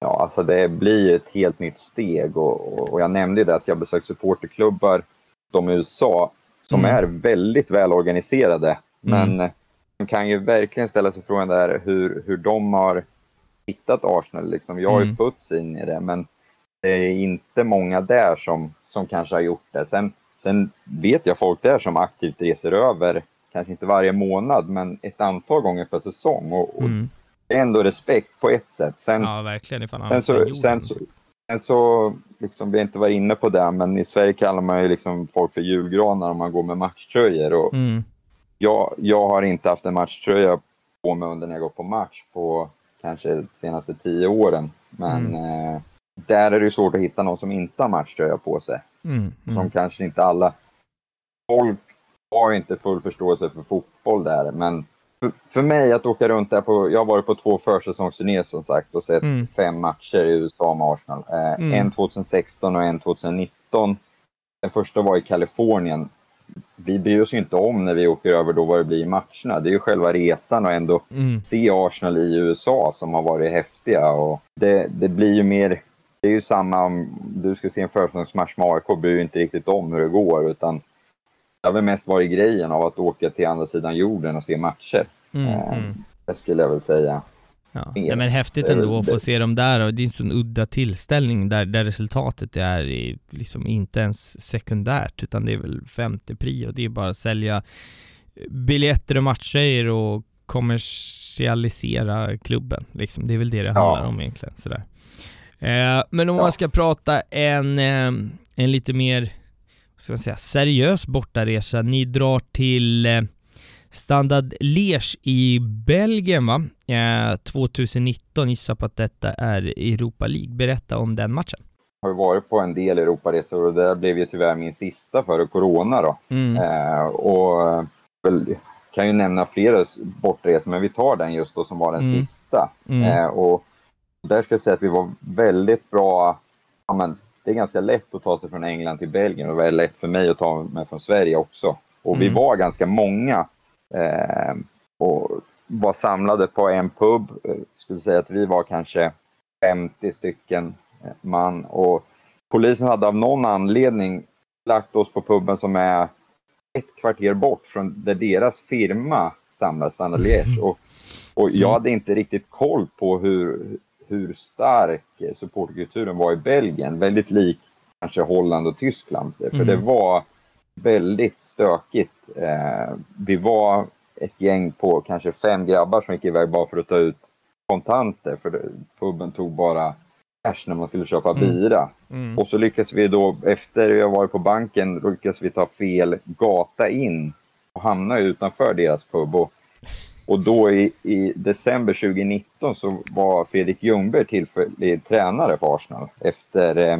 Ja, alltså det blir ett helt nytt steg och, och jag nämnde det att jag besökt supporterklubbar de i USA som mm. är väldigt välorganiserade. Men mm. Man kan ju verkligen ställa sig frågan där hur, hur de har hittat Arsenal. Liksom. Jag har ju mm. fötts in i det, men det är inte många där som, som kanske har gjort det. Sen, sen vet jag folk där som aktivt reser över, kanske inte varje månad, men ett antal gånger per säsong. Och, och mm. Ändå respekt på ett sätt. Sen, ja, verkligen. Sen så, sen så, sen så liksom, vi har inte varit inne på det, men i Sverige kallar man ju liksom folk för julgranar om man går med matchtröjor. Och, mm jag, jag har inte haft en matchtröja på mig under när jag gått på match på kanske de senaste tio åren. Men mm. eh, där är det svårt att hitta någon som inte har matchtröja på sig. Mm, Som mm. kanske inte alla... Folk har inte full förståelse för fotboll där, men för, för mig att åka runt där på... Jag har varit på två försäsongsturnéer som sagt och sett Mm. fem matcher i USA med Arsenal. Eh, Mm. En 2016 och en 2019. Den första var i Kalifornien. Vi bryr oss ju inte om när vi åker över då vad det blir i matcherna. Det är ju själva resan och ändå Mm. se Arsenal i USA som har varit häftiga. Och det, det blir ju mer... Det är ju samma om du ska se en försäsongsmatch med AIK, bryr du inte riktigt om hur det går. Utan har väl mest varit grejen av att åka till andra sidan jorden och se matcher. Mm, Eh, mm. Det skulle jag väl säga. Ja. Nej, men häftigt Det ändå att få det. se dem där och det är en sån udda tillställning där, där resultatet är liksom inte ens sekundärt utan det är väl femte pri och det är bara att sälja biljetter och matcher och kommersialisera klubben liksom. Det är väl det det Ja. handlar om egentligen sådär. Eh, men om Ja. man ska prata en, eh, en lite mer, ska man säga, seriös bortaresa. Ni drar till eh, Standard Liège i Belgien va? Eh, 2019, gissar på att detta är Europa League. Berätta om den matchen. har ju varit på en del Europaresor och det där blev ju tyvärr min sista före Corona då. Mm. Eh, och eh, väl, kan ju nämna flera bortresor, men vi tar den just då som var den Mm. sista. Mm. Eh, och där ska jag säga att vi var väldigt bra. Ja, men det är ganska lätt att ta sig från England till Belgien och det var lätt för mig att ta mig från Sverige också. Och vi Mm. var ganska många eh, och var samlade på en pub. Eh, skulle säga att vi var kanske 50 stycken eh, man och polisen hade av någon anledning lagt oss på puben som är ett kvarter bort från där deras firma samlas, Standard Liège. (laughs) Och, och jag hade inte riktigt koll på hur, hur stark supporterkulturen var i Belgien. Väldigt lik kanske Holland och Tyskland. För Mm. det var väldigt stökigt. Eh, vi var ett gäng på kanske fem grabbar som gick iväg bara för att ta ut kontanter. För puben tog bara cash när man skulle köpa Mm. bira. Mm. Och så lyckas vi då, efter har varit på banken, då lyckas vi ta fel gata in och hamna utanför deras pub. Och, och då i, i december 2019 så var Fredrik Ljungberg tillfällig tränare för Arsenal efter eh,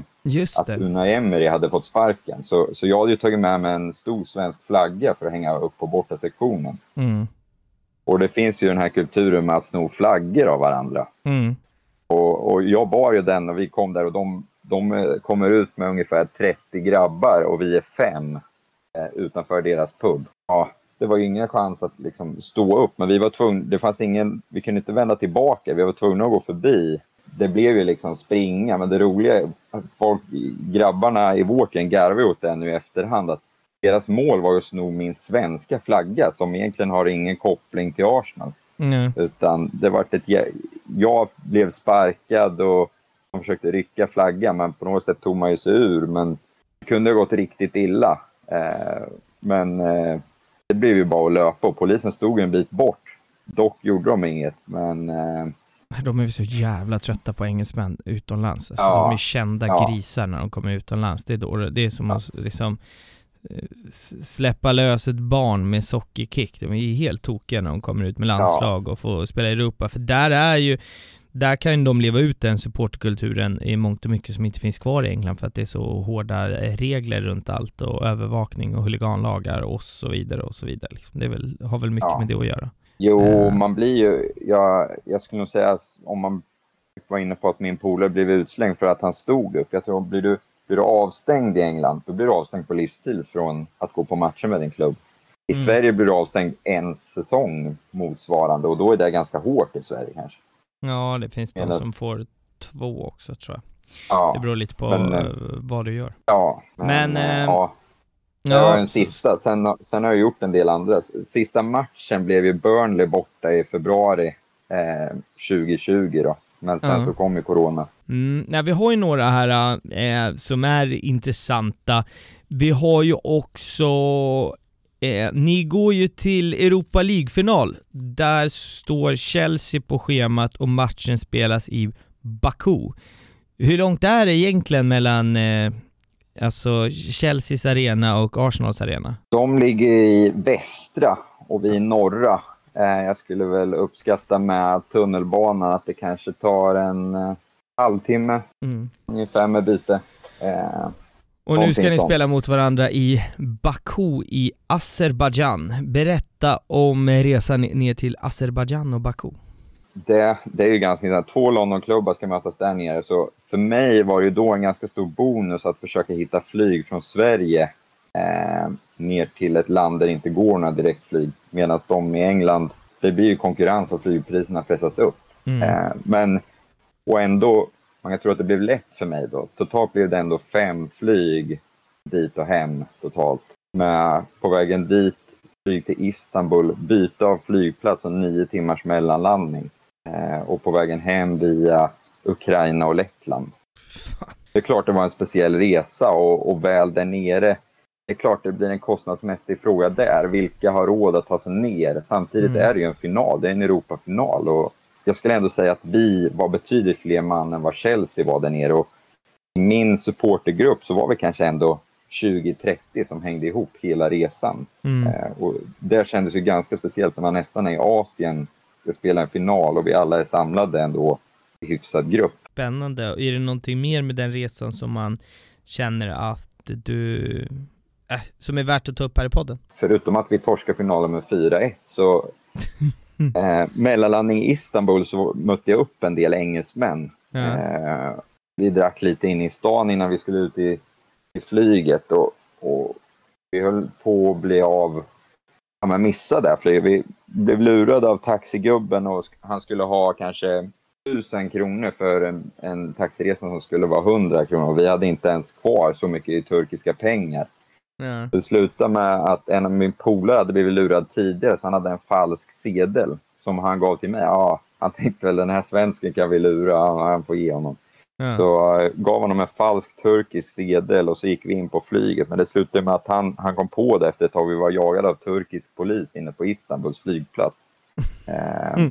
att. Unai Emery hade fått sparken. Så, så jag hade ju tagit med mig en stor svensk flagga för att hänga upp på borta sektionen. Mm. Och det finns ju den här kulturen med att sno flaggor av varandra. Mm. Och, och jag bar ju den och vi kom där och de, de eh, kommer ut med ungefär 30 grabbar och vi är fem eh, utanför deras pub. Ja, det var ju ingen chans att liksom stå upp, men vi var tvungna, det fanns ingen, vi kunde inte vända tillbaka, vi var tvungna att gå förbi. Det blev ju liksom springa, men det roliga är att folk, grabbarna i vårt gäng garvade åt det nu i efterhand att deras mål var ju att sno min svenska flagga som egentligen har ingen koppling till Arsenal. Mm. Utan det var ett... Jag blev sparkad och de försökte rycka flaggan men på något sätt tog man ju sig ur. Men det kunde ha gått riktigt illa. Eh, men eh, det blev ju bara att löpa och polisen stod en bit bort. Dock gjorde de inget men eh, De är så jävla trötta på engelsmän utomlands. Alltså, Ja. De är kända Ja. grisar när de kommer utomlands. Det är, då, det är som att liksom eh, släppa lös ett barn med sockerkick. De är ju helt tokiga när de kommer ut med landslag och får spela i Europa. För där är ju där kan de leva ut den supportkulturen i mångt och mycket som inte finns kvar i England för att det är så hårda eh, regler runt allt och övervakning och huliganlagar och så vidare och så vidare. Liksom. Det väl, har väl mycket Ja. med det att göra. jo, Eh. man blir ju... Jag, jag skulle nog säga om man var inne på att min polare blev utslängd för att han stod upp. Jag tror blir du, blir du avstängd i England, då blir du avstängd på livstid från att gå på matcher med din klubb. I Mm. Sverige blir du avstängd en säsong motsvarande och då är det ganska hårt i Sverige kanske. Ja, det finns de som får två också tror jag. Ja, Det beror lite på men, eh, eh, vad du gör. ja Men, eh, eh, ja, det var den sista. Sen, sen har jag gjort en del andra. Sista matchen blev ju Burnley borta i februari eh, 2020 då. Men sen Ja. så kom ju Corona. Mm, nej, vi har ju några här eh, som är intressanta. Vi har ju också Eh, ni går ju till Europa League-final. Där står Chelsea på schemat och matchen spelas i Baku. Hur långt är det egentligen mellan eh, alltså Chelseas arena och Arsenals arena? De ligger i västra och vi i norra. Eh, jag skulle väl uppskatta med tunnelbanan att det kanske tar en eh, halvtimme Mm. ungefär med byte. Eh, Och nu ska ni spela mot varandra i Baku i Azerbajdzjan. Berätta om resan ner till Azerbajdzjan och Baku. det, det är ju ganska intressant. Två Londonklubbar ska mötas där nere, så för mig var det ju då en ganska stor bonus att försöka hitta flyg från Sverige eh, ner till ett land där det inte går några direktflyg. Medan de i England, det blir ju konkurrens och flygpriserna pressas upp. Mm. Eh, men, och ändå, man kan tro att det blev lätt för mig då. Totalt blev det ändå fem flyg dit och hem totalt. Med på vägen dit, flyg till Istanbul, byte av flygplats och nio timmars mellanlandning. Eh, och på vägen hem via Ukraina och Lettland. Det är klart det var en speciell resa och, och väl där nere. Det är klart det blir en kostnadsmässig fråga där. Vilka har råd att ta sig ner? Samtidigt Mm. är det ju en final, det är en Europafinal. Och jag skulle ändå säga att vi var betydligt fler man än vad Chelsea var där nere. Och i min supportergrupp så var vi kanske ändå 20-30 som hängde ihop hela resan. Mm. Eh, och det kändes ju ganska speciellt när man nästan är i Asien, ska spela en final och vi alla är samlade ändå i hyfsad grupp. Spännande. Är det någonting mer med den resan som man känner att du, äh, som är värt att ta upp här i podden? Förutom att vi torskade finalen med 4-1 så (laughs) eh, mellanlandning i Istanbul så mötte jag upp en del engelsmän. Ja. Eh, vi drack lite in i stan innan vi skulle ut i, i flyget och, och vi höll på att bli av, ja men missa det flyget. Vi blev lurade av taxigubben och han skulle ha kanske tusen kronor för en, en taxiresa som skulle vara 100 kronor vi hade inte ens kvar så mycket i turkiska pengar. Ja. Det slutade med att en av min polare hade blivit lurad tidigare så han hade en falsk sedel som han gav till mig. Ja, han tänkte väl den här svensken kan vi lura, han får ge honom. Ja. Så eh, gav honom en falsk turkisk sedel och så gick vi in på flyget. Men det slutade med att han, han kom på det efter ett tag. Vi var jagade av turkisk polis inne på Istanbuls flygplats. (laughs) Eh, Mm.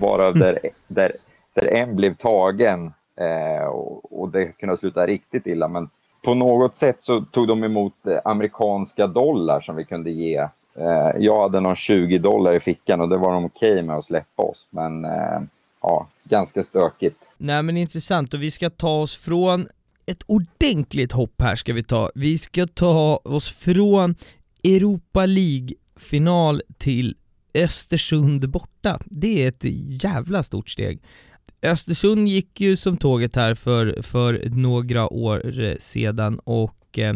Varav där, där, där en blev tagen eh, och, och det kunde sluta riktigt illa. Men på något sätt så tog de emot eh, amerikanska dollar som vi kunde ge. Eh, jag hade någon 20 dollar i fickan och det var de okej med att släppa oss. Men eh, ja, ganska stökigt. Nej men intressant och vi ska ta oss från ett ordentligt hopp här ska vi ta. Vi ska ta oss från Europa League-final till Östersund borta. Det är ett jävla stort steg. Östersund gick ju som tåget här för, för några år sedan och eh,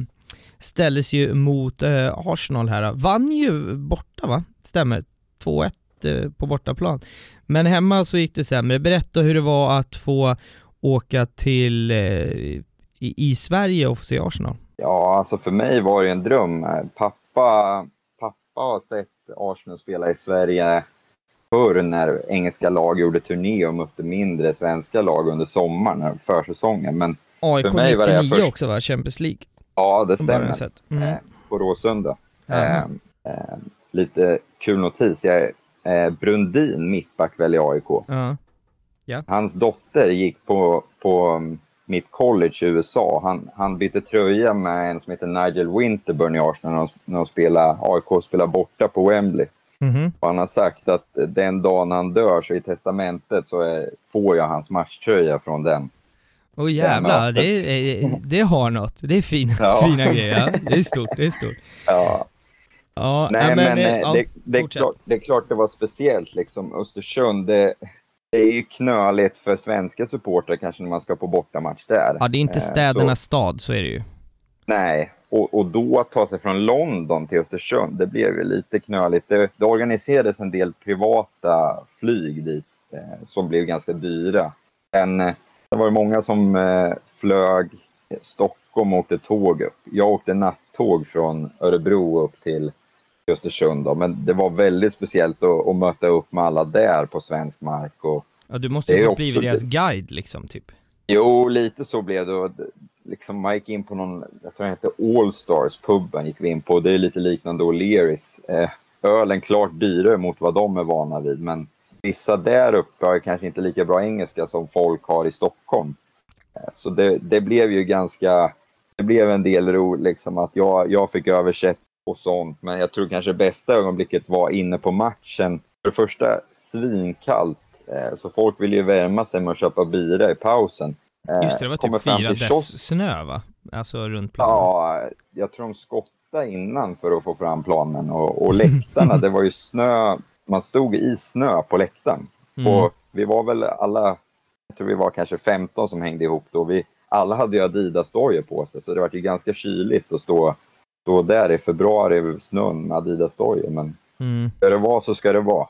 ställdes ju mot eh, Arsenal här. Vann ju borta va? Stämmer. 2-1 eh, på bortaplan. Men hemma så gick det sämre. Berätta hur det var att få åka till eh, i, i Sverige och få se Arsenal. Ja, alltså för mig var det en dröm. Pappa, pappa har sett Arsenal spela i Sverige förr när engelska lag gjorde turné och mötte mindre svenska lag under sommaren, försäsongen. Men AIK För mig var det 99 först- också va? Champions League? ja, det stämmer. Mm. Eh, på Råsunda. Eh, eh, lite kul notis. Jag, eh, Brundin, mittback väl i AIK. Ja. Hans dotter gick på, på um, mitt college i USA. Han, han bytte tröja med en som heter Nigel Winterburn i Arsenal när de, när de spelade, AIK spelade borta på Wembley. Mhm. Och han har sagt att den dagen han dör så i testamentet så är, får jag hans matchtröja från den. Åh jävlar, mötet. det, är- det har något. Det är fina, Ja. (laughs) fina grejer. Det är stort, det är stort. Ja, Ja, nej ja, men, eh, eh, ja, det, det, är klart, det är klart det var speciellt liksom. Östersund, det, det är ju knöligt för svenska supportrar kanske när man ska på bortamatch där. Ja, det är inte Eh, städernas så- stad, så är det ju. Nej, och, och då att ta sig från London till Östersund, det blev ju lite knöligt. Det, det organiserades en del privata flyg dit eh, som blev ganska dyra. Men eh, det var det många som eh, flög Stockholm och åkte tåg upp. Jag åkte nattåg från Örebro upp till Östersund. Då. Men det var väldigt speciellt att, att möta upp med alla där på svensk mark. Och, Ja, du måste ju också blivit deras guide liksom, typ. Jo, lite så blev det. Liksom, man gick in på någon, jag tror den hette Allstars, puben gick vi in på. Det är lite liknande O'Learys. Eh, ölen klart dyrare mot vad de är vana vid, men vissa där uppe har kanske inte lika bra engelska som folk har i Stockholm. Eh, så det, det blev ju ganska, det blev en del ro liksom att jag, jag fick översätta och sånt, men jag tror kanske bästa ögonblicket var inne på matchen. För det första svinkallt Eh, så folk vill ju värma sig med att köpa bira i pausen. Eh, Just det, det var typ fyra dess snö va? Alltså runt planen. Ja, jag tror de skottade innan för att få fram planen och, och läktarna, (laughs) det var ju snö. Man stod i snö på läktaren. Mm. Och vi var väl alla, jag tror vi var kanske 15 som hängde ihop då. Vi, alla hade ju Adidas-dojor på sig så det var ju ganska kyligt att stå, stå där i februari i snön med Adidas-dojor. Men mm. ska det vara så ska det vara.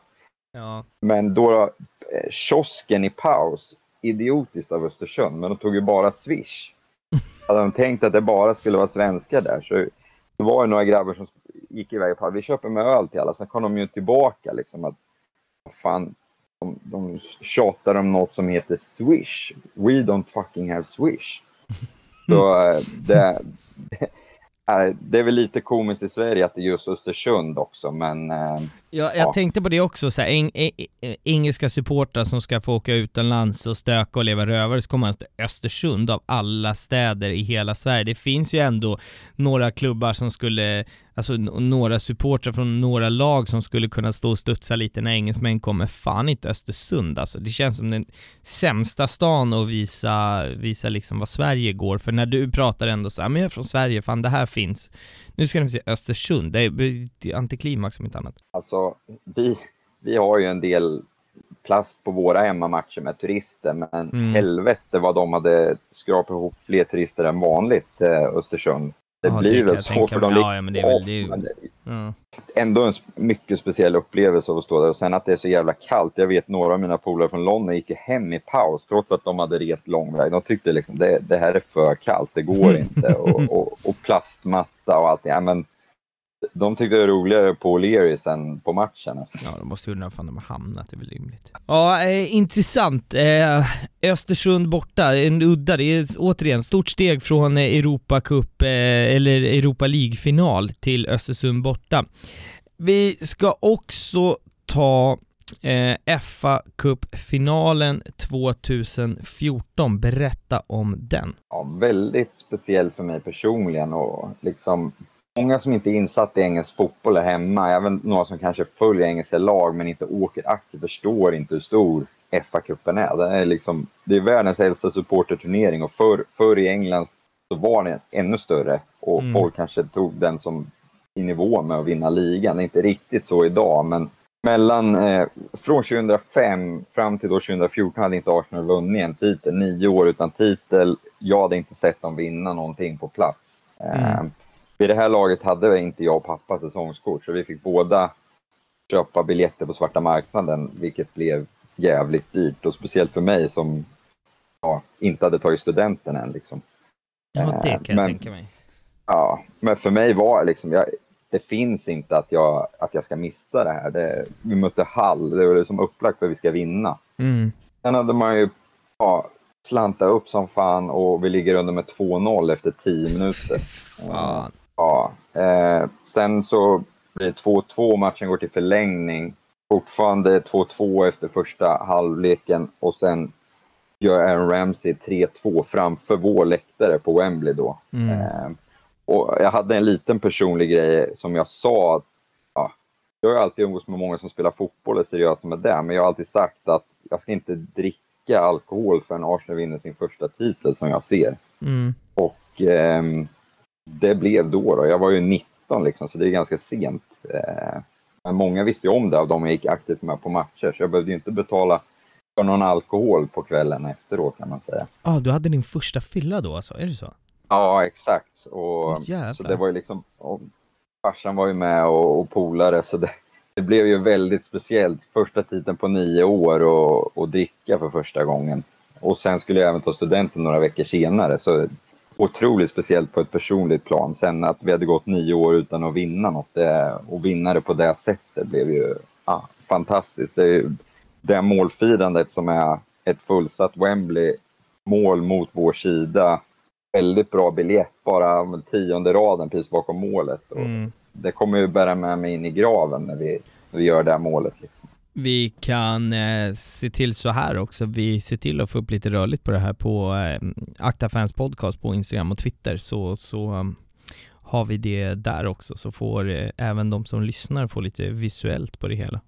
Ja. Men då, eh, kiosken i paus, idiotiskt av Östersund, men de tog ju bara Swish. (laughs) Hade de tänkt att det bara skulle vara svenskar där så det var det några grabbar som gick iväg på vi köper med öl till alla. Sen kom de ju tillbaka liksom att fan, de, de tjatar om något som heter Swish. We don't fucking have Swish. (laughs) Så eh, det, det, (laughs) det är väl lite komiskt i Sverige att det är just Östersund också, men... Ja, jag ja. tänkte på det också, så här, eng, engelska supportrar som ska få åka utomlands och stöka och leva rövare, så kommer man till Östersund av alla städer i hela Sverige. Det finns ju ändå några klubbar som skulle alltså några supportrar från några lag som skulle kunna stå och studsa lite när engelsmän kommer, fan inte Östersund alltså. Det känns som den sämsta stan att visa, visa liksom vad Sverige går för. När du pratar ändå så här, men jag är från Sverige, fan det här finns. Nu ska ni se Östersund, det är, antiklimax om inte annat. Alltså, vi, vi har ju en del plast på våra hemmamatcher med turister, men mm. helvete vad de hade skrapat ihop fler turister än vanligt, eh, Östersund. Det ja, blir det väl så för de ja, ja, men det är väl, det är... Men ja. Ändå en mycket speciell upplevelse att stå där och sen att det är så jävla kallt. Jag vet några av mina polare från London gick hem i paus trots att de hade rest lång väg. De tyckte liksom det, det här är för kallt, det går (laughs) inte. och, och, och plastmatta och allt. Ja, men de tyckte det var roligare på O'Learys än på matchen nästan. Ja, de måste undra fan de har hamnat, det är väl rimligt. Ja, eh, intressant. Eh, Östersund borta, en udda, det är återigen stort steg från Europa Cup, eh, eller Europa League-final till Östersund borta. Vi ska också ta eh, FA Cup-finalen 2014, berätta om den. Ja, väldigt speciell för mig personligen och liksom Många som inte är insatt i engelsk fotboll är hemma, även några som kanske följer engelska lag men inte åker aktivt, förstår inte hur stor FA-cupen är. Det är, liksom, det är världens äldsta supporterturnering och förr, förr i England så var den ännu större och mm. folk kanske tog den som i nivå med att vinna ligan. Det är inte riktigt så idag, men mellan, eh, från 2005 fram till då 2014 hade inte Arsenal vunnit en titel. Nio år utan titel. Jag hade inte sett dem vinna någonting på plats. Mm. Eh, vid det här laget hade inte jag och pappa säsongskort så vi fick båda köpa biljetter på svarta marknaden vilket blev jävligt dyrt och speciellt för mig som ja, inte hade tagit studenten än. Liksom. Ja, det kan men, jag tänka mig. Ja, men för mig var liksom, jag, det finns inte att jag, att jag ska missa det här. Det, vi mötte Hall, det var liksom upplagt för att vi ska vinna. Mm. Sen hade man ju ja, slanta upp som fan och vi ligger under med 2-0 efter 10 minuter. Fan. Ja, eh, sen så blir det 2-2, matchen går till förlängning. Fortfarande 2-2 efter första halvleken och sen gör Aaron Ramsey 3-2 framför vår läktare på Wembley då. Mm. Eh, och jag hade en liten personlig grej som jag sa. Ja, jag har alltid umgåtts med många som spelar fotboll och är seriösa med det, men jag har alltid sagt att jag ska inte dricka alkohol förrän Arsenal vinner sin första titel som jag ser. Mm. Och eh, det blev då, då. Jag var ju 19 liksom, så det är ganska sent. Eh, men många visste ju om det av de jag gick aktivt med på matcher, så jag behövde ju inte betala för någon alkohol på kvällen efteråt kan man säga. Ja, ah, du hade din första fylla då alltså, är det så? Ja, exakt. Och, så det var ju liksom, och farsan var ju med och, och polare, så det, det blev ju väldigt speciellt. Första tiden på nio år och, och dricka för första gången. Och sen skulle jag även ta studenten några veckor senare, så otroligt speciellt på ett personligt plan. Sen att vi hade gått nio år utan att vinna något det, och vinna det på det sättet blev ju ja, fantastiskt. Det, är, det målfirandet som är ett fullsatt Wembley, mål mot vår sida, väldigt bra biljett, bara tionde raden precis bakom målet. Mm. Det kommer ju bära med mig in i graven när vi, när vi gör det här målet. Liksom. Vi kan eh, se till så här också, vi ser till att få upp lite rörligt på det här på eh, Akta Fans Podcast på Instagram och Twitter så, så um, har vi det där också så får eh, även de som lyssnar få lite visuellt på det hela.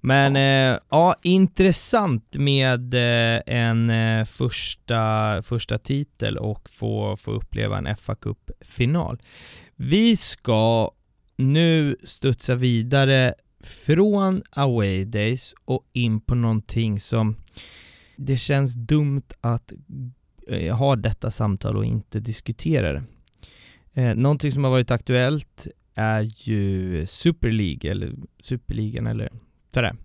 Men ja, eh, ja intressant med eh, en eh, första, första titel och få, få uppleva en fa Cup-final. Vi ska nu studsa vidare från away days och in på någonting som det känns dumt att eh, ha detta samtal och inte diskutera det. Eh, någonting som har varit aktuellt är ju Super League, eller Superligan eller sådär.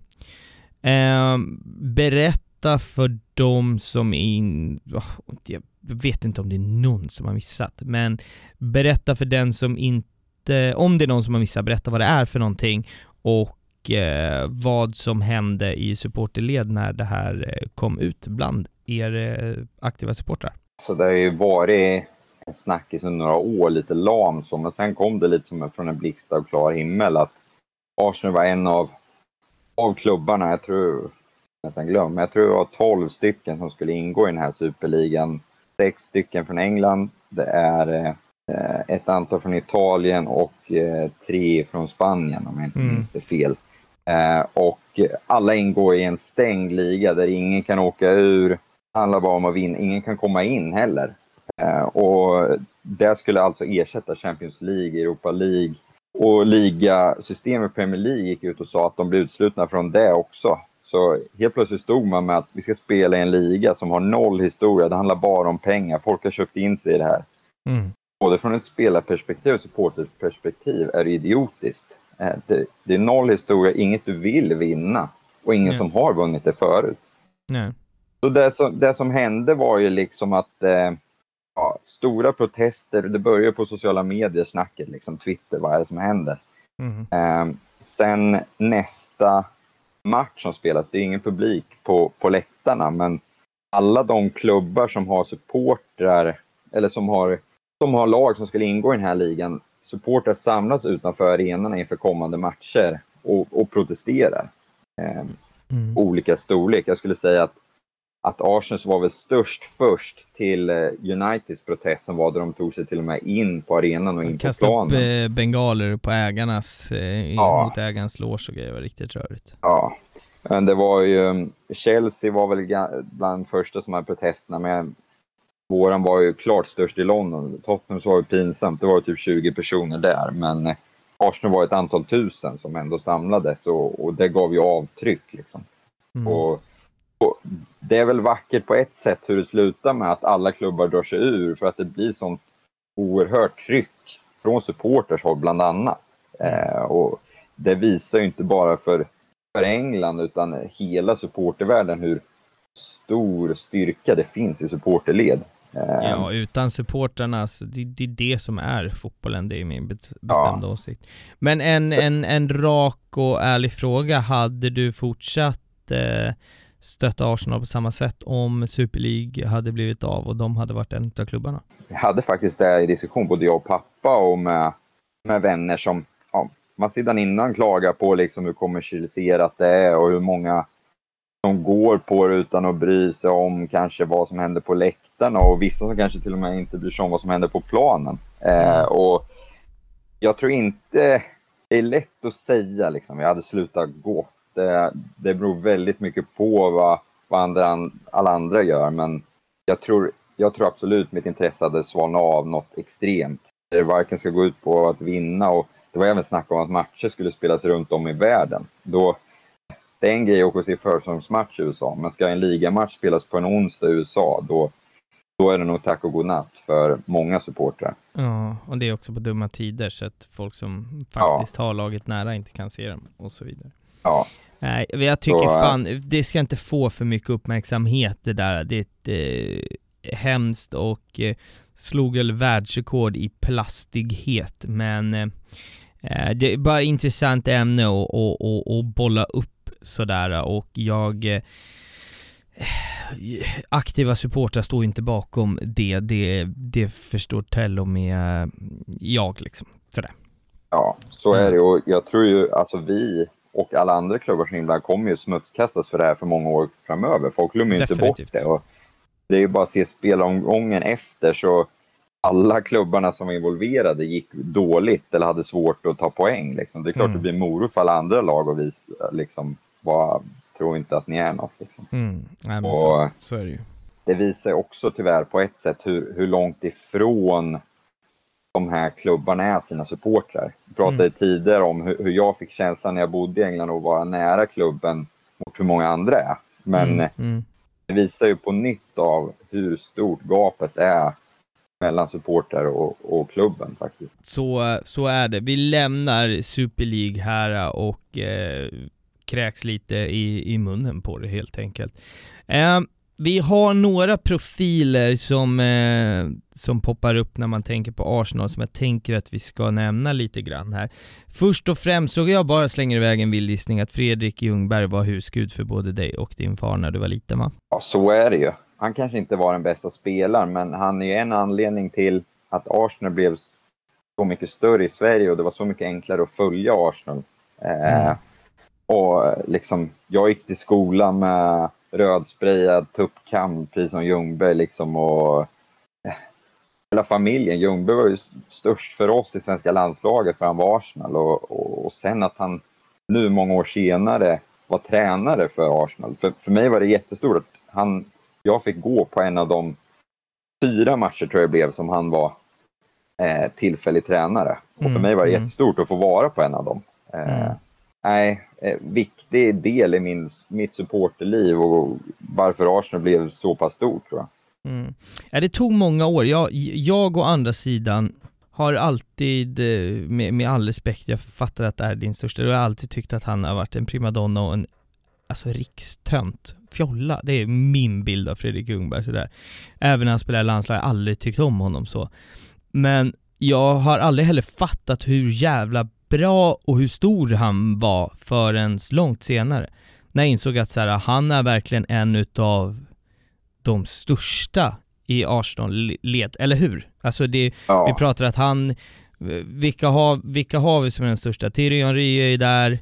Eh, berätta för de som in... Oh, jag vet inte om det är någon som har missat, men berätta för den som inte... Om det är någon som har missat, berätta vad det är för någonting och eh, vad som hände i supporterled när det här eh, kom ut bland er eh, aktiva supportrar. Så det har ju varit en snackis under några år, lite lam så, men sen kom det lite som från en blixt av klar himmel att Arsenal var en av, av klubbarna, jag tror, nästan glöm, jag tror det var 12 stycken som skulle ingå i den här superligan. Sex stycken från England, det är eh, ett antal från Italien och eh, tre från Spanien om jag inte mm. minns det fel. Eh, och alla ingår i en stängd liga där ingen kan åka ur. Det handlar bara om att vinna, ingen kan komma in heller. Eh, och det skulle alltså ersätta Champions League, Europa League och ligasystemet Premier League gick ut och sa att de blir utslutna från det också. Så helt plötsligt stod man med att vi ska spela i en liga som har noll historia. Det handlar bara om pengar. Folk har köpt in sig i det här. Mm. Både från ett spelarperspektiv och supporterperspektiv är idiotiskt. Eh, det, det, är noll historia, inget du vill vinna och ingen Nej. som har vunnit det förut. Nej. Så det som, det som hände var ju liksom att eh, ja, stora protester, det börjar på sociala medier snacket, liksom Twitter, vad är det som händer? Mm. Eh, sen nästa match som spelas, det är ingen publik på, på läktarna, men alla de klubbar som har supportrar, eller som har, som har lag som skulle ingå i den här ligan, supportrar samlas utanför arenorna inför kommande matcher och, och protesterar. Eh, mm. Olika storlek. Jag skulle säga att att Arsenal var väl störst först till eh, Uniteds protest som var där de tog sig till och med in på arenan och in på planen. Kastade upp eh, bengaler på ägarnas, eh, ja. mot ägarens loge och grejer, det var riktigt rörigt. Ja, men det var ju, Chelsea var väl bland första som hade protesterna, men våran var ju klart störst i London. Tottenham var ju pinsamt, det var typ 20 personer där, men Arsenal var ett antal tusen som ändå samlades och, och det gav ju avtryck liksom. Mm. Och det är väl vackert på ett sätt hur det slutar med att alla klubbar drar sig ur för att det blir sånt oerhört tryck från supporters håll bland annat. Eh, och det visar ju inte bara för, för England utan hela supportervärlden hur stor styrka det finns i supporterled. Ja, utan supportrarna, det, det är det som är fotbollen, det är min bestämda ja. åsikt. Men en, Så. en, en rak och ärlig fråga, hade du fortsatt eh, stötta Arsenal på samma sätt om Super League hade blivit av och de hade varit en av klubbarna? Jag hade faktiskt det i diskussion, både jag och pappa och med, med vänner som ja, man sedan innan klagar på liksom hur kommersialiserat det är och hur många som går på det utan att bry sig om kanske vad som händer på läktarna och vissa som kanske till och med inte bryr sig om vad som händer på planen. Eh, mm. och jag tror inte det är lätt att säga liksom, jag hade slutat gå det, det beror väldigt mycket på vad, vad andra, alla andra gör, men jag tror, jag tror absolut mitt intresse hade svalnat av något extremt. Det varken ska gå ut på att vinna och det var även snack om att matcher skulle spelas runt om i världen. Då, det är en grej att se försäsongsmatch i USA, men ska en ligamatch spelas på en onsdag i USA, då, då är det nog tack och godnatt för många supportrar. Ja, och det är också på dumma tider så att folk som faktiskt ja. har laget nära inte kan se dem och så vidare. Ja. Nej, jag tycker så, fan, det ska inte få för mycket uppmärksamhet det där. Det är ett, eh, hemskt och eh, slog väl världsrekord i plastighet, men eh, eh, det är bara ett intressant ämne att bolla upp sådär och jag eh, aktiva supportrar står inte bakom det, det, det förstår till och med jag liksom, sådär. Ja, så är det och jag tror ju, alltså vi och alla andra klubbar som inblandade kommer ju smutskastas för det här för många år framöver. Folk glömmer ju inte bort det. Och det är ju bara att se spelomgången efter så alla klubbarna som var involverade gick dåligt eller hade svårt att ta poäng. Liksom. Det är klart mm. det blir morot för alla andra lag att visa, liksom, bara tror inte att ni är något. Liksom. Mm. Nej, men Och- så, så är det ju. Det visar också tyvärr på ett sätt hur, hur långt ifrån de här klubbarna är sina supportrar. Vi pratade Mm. tidigare om hur, hur jag fick känslan när jag bodde i England att vara nära klubben mot hur många andra är. Men mm. Mm. det visar ju på nytt av hur stort gapet är mellan supportrar och, och klubben faktiskt. Så, så är det. Vi lämnar Super League här och eh, kräks lite i, i munnen på det helt enkelt. Eh, vi har några profiler som, eh, som poppar upp när man tänker på Arsenal som jag tänker att vi ska nämna lite grann här. Först och främst så jag bara slänger iväg en vild gissning att Fredrik Ljungberg var husgud för både dig och din far när du var liten va? Ja, så är det ju. Han kanske inte var den bästa spelaren, men han är ju en anledning till att Arsenal blev så mycket större i Sverige och det var så mycket enklare att följa Arsenal. Eh, Mm. Och liksom, jag gick till skolan med rödsprayad tuppkam, precis som Ljungberg liksom och eh, hela familjen. Ljungberg var ju störst för oss i svenska landslaget för han var Arsenal och, och, och sen att han nu många år senare var tränare för Arsenal. För, för mig var det jättestort att han, jag fick gå på en av de fyra matcher tror jag det blev som han var eh, tillfällig tränare. Och för Mm, mig var det mm. jättestort att få vara på en av dem. Eh, Mm. Nej, eh, viktig del i min, mitt supporterliv och varför Arsenal blev så pass stort tror jag. Mm. Ja, det tog många år. Jag, jag å andra sidan har alltid, eh, med, med all respekt, jag fattar att det är din största, jag har alltid tyckt att han har varit en primadonna och en alltså rikstönt. Fjolla, det är min bild av Fredrik Ljungberg sådär. Även när han spelar i landslag, jag har aldrig tyckt om honom så. Men jag har aldrig heller fattat hur jävla bra och hur stor han var förrän långt senare. När jag insåg att så här, han är verkligen en utav de största i Arsenal-led, eller hur? Alltså det, Ja, vi pratar att han, vilka har, vilka har vi som är den största? Thierry Henry är där,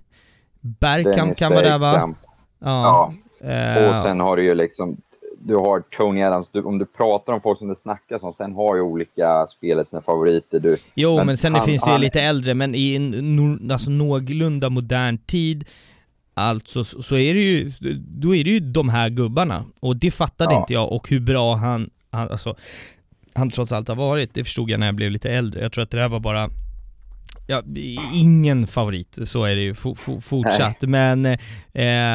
Bergkamp kan vara där va? Ja. Ja, Eh, och sen har du ju liksom, du har Tony Adams, du, om du pratar om folk som det snackas om, sen har ju olika spelare sina favoriter. Du, jo men, men sen han- finns det ju han- lite äldre, men i en no, alltså någorlunda modern tid Alltså så, är det ju, då är det ju de här gubbarna, och det fattade Ja. inte jag, och hur bra han, han, alltså, han trots allt har varit, det förstod jag när jag blev lite äldre. Jag tror att det där var bara Ja, ingen favorit, så är det ju fo- fo- fortsatt, men... Eh,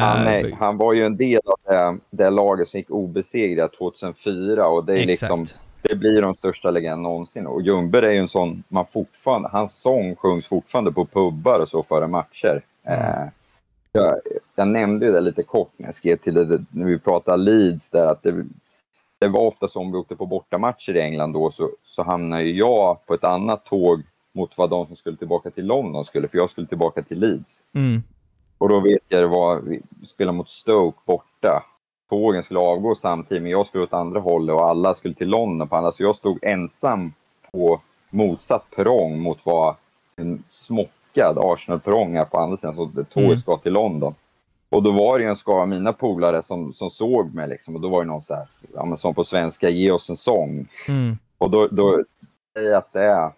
han, är, han var ju en del av det, det laget som gick obesegrat 2004 och det är liksom, exakt. det blir de största legenderna någonsin. Och Ljungberg är ju en sån, man fortfarande, hans sång sjungs fortfarande på pubbar och så före matcher. Mm. Eh, jag, jag nämnde ju det lite kort när jag skrev till det, när vi pratade Leeds där, att det, det var ofta så om vi åkte på bortamatcher i England då så, så hamnade ju jag på ett annat tåg mot vad de som skulle tillbaka till London skulle, för jag skulle tillbaka till Leeds. Mm. Och då vet jag det var, vi spelade mot Stoke borta. Tågen skulle avgå samtidigt, men jag skulle åt andra hållet och alla skulle till London på andra. Så jag stod ensam på motsatt perrong mot vad en smockad Arsenal-perrong är på andra sidan. Så det tåget Mm. ska till London. Och då var det ju en skara av mina polare som, som såg mig liksom. Och då var det någon så här, ja, som på svenska, ge oss en sång. Mm. Och då, då säger jag att det är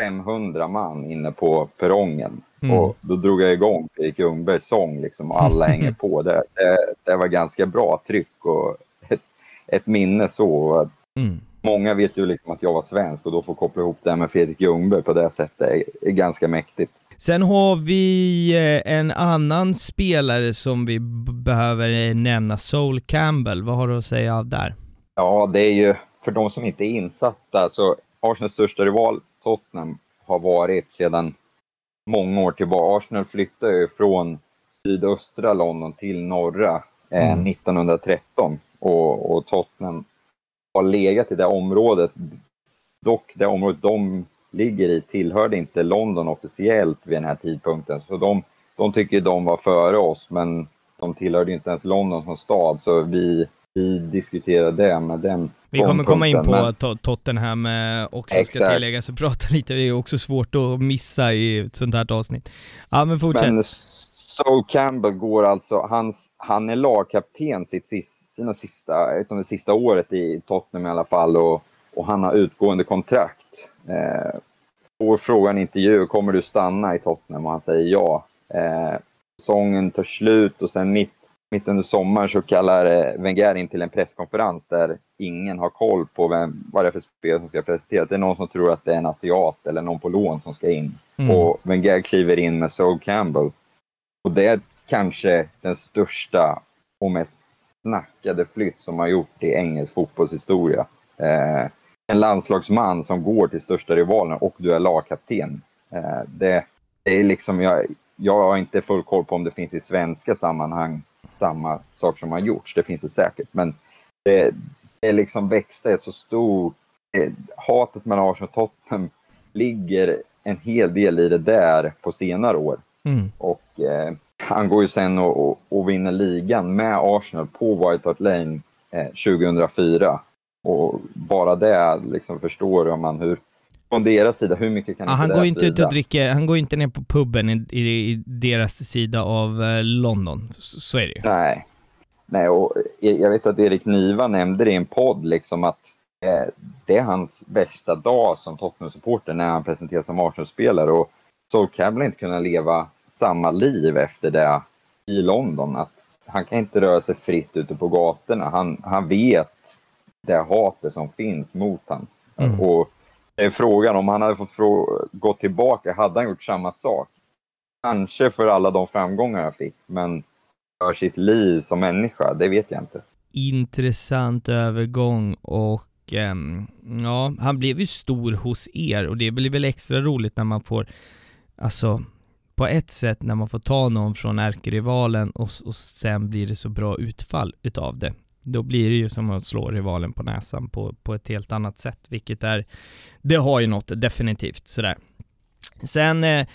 500 man inne på perrongen. Mm. Och då drog jag igång Erik Ljungbergs sång liksom, och alla hänger på. Det, det, det var ganska bra tryck och ett, ett minne så. Mm. Många vet ju liksom att jag var svensk och då få koppla ihop det här med Fredrik Ljungberg på det sättet är, är ganska mäktigt. Sen har vi eh, en annan spelare som vi behöver eh, nämna, Sol Campbell. Vad har du att säga där? Ja, det är ju för de som inte är insatta så Arsenals största rival Tottenham har varit sedan många år tillbaka. Arsenal flyttade ju från sydöstra London till norra eh, Mm. 1913 och, och Tottenham har legat i det området. Dock det området de ligger i tillhörde inte London officiellt vid den här tidpunkten. Så de, de tycker de var före oss men de tillhörde inte ens London som stad så vi, vi diskuterade det med den Vi kommer komma in på to- Tottenham också, ska Exakt. tilläggas, och prata lite, det är också svårt att missa i ett sånt här avsnitt. Ja men fortsätt. Men Sol Campbell går alltså, hans, han är lagkapten sitt, sina sista, utom det sista året i Tottenham i alla fall och, och han har utgående kontrakt. Eh, får frågan i intervju, kommer du stanna i Tottenham? Och han säger ja. Eh, säsongen tar slut och sen mitt, mitt under sommaren så kallar eh, Wenger in till en presskonferens där ingen har koll på vem, vad det är för spel som ska presenteras. Det är någon som tror att det är en asiat eller någon på lån som ska in. Mm. Och Wenger kliver in med Sol Campbell. Och det är kanske den största och mest snackade flytt som har gjort i engelsk fotbollshistoria. Eh, en landslagsman som går till största rivalen och du är lagkapten. Eh, det, det är liksom, jag, jag har inte full koll på om det finns i svenska sammanhang samma sak som har gjorts. Det finns det säkert. Men det, det liksom växte ett så stort... Eh, hatet mellan Arsenal och Tottenham ligger en hel del i det där på senare år. Mm. Och eh, han går ju sen och, och, och, vinner ligan med Arsenal på White Hart Lane eh, 2004. Och bara det liksom förstår man hur, från deras sida, hur mycket kan inte han går inte sida? ut och dricker, han går inte ner på puben i, i, i deras sida av eh, London. Så, så är det ju. Nej. Nej, och jag vet att Erik Niva nämnde det i en podd liksom att eh, det är hans värsta dag som Tottenham-supporter när han presenteras som Arsenal-spelare och Sol Campbell inte kunna leva samma liv efter det i London. Att han kan inte röra sig fritt ute på gatorna. Han, han vet det hatet som finns mot honom. Mm. Och är frågan om han hade fått gå tillbaka, hade han gjort samma sak? Kanske för alla de framgångar han fick, men för sitt liv som människa, det vet jag inte. Intressant övergång och ehm, ja, han blev ju stor hos er och det blir väl extra roligt när man får, alltså på ett sätt när man får ta någon från ärkerivalen och, och sen blir det så bra utfall utav det. Då blir det ju som att slå rivalen på näsan på, på ett helt annat sätt, vilket är, det har ju något definitivt sådär. Sen eh,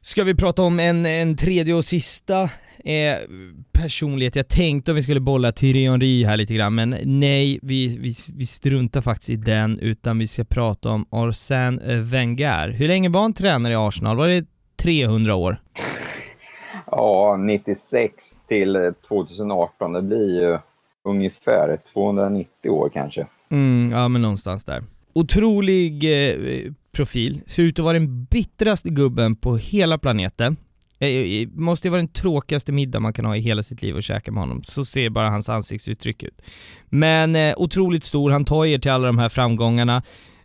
ska vi prata om en, en tredje och sista eh, personlighet. Jag tänkte om vi skulle bolla Thierry Henry här lite grann, men nej, vi, vi, vi struntar faktiskt i den, utan vi ska prata om Arsène Wenger. Hur länge var han tränare i Arsenal? Var det 300 år? Ja, 96 till 2018, det blir ju ungefär 290 år kanske. Mm, ja men någonstans där. Otrolig eh, profil, ser ut att vara den bittraste gubben på hela planeten. Eh, eh, eh, måste ju vara den tråkigaste middag man kan ha i hela sitt liv och käka med honom, så ser bara hans ansiktsuttryck ut. Men eh, otroligt stor, han tar er till alla de här framgångarna.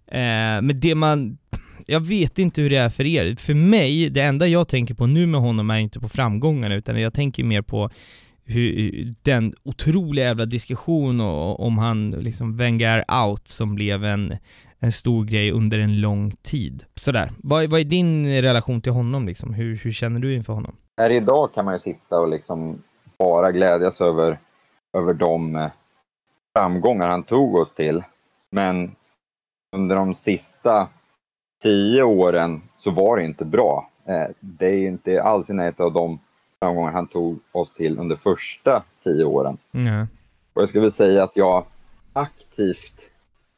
Eh, men det man, jag vet inte hur det är för er. För mig, det enda jag tänker på nu med honom är inte på framgångarna, utan jag tänker mer på hur, den otroliga jävla diskussion och, om han liksom Wenger out som blev en, en stor grej under en lång tid. Sådär, vad, vad är din relation till honom liksom? Hur, hur känner du inför honom? Här idag kan man ju sitta och liksom bara glädjas över, över de eh, framgångar han tog oss till. Men under de sista tio åren så var det inte bra. Eh, det är inte alls i närheten av de framgångar han tog oss till under första tio åren. Nej. Och jag skulle vilja säga att jag aktivt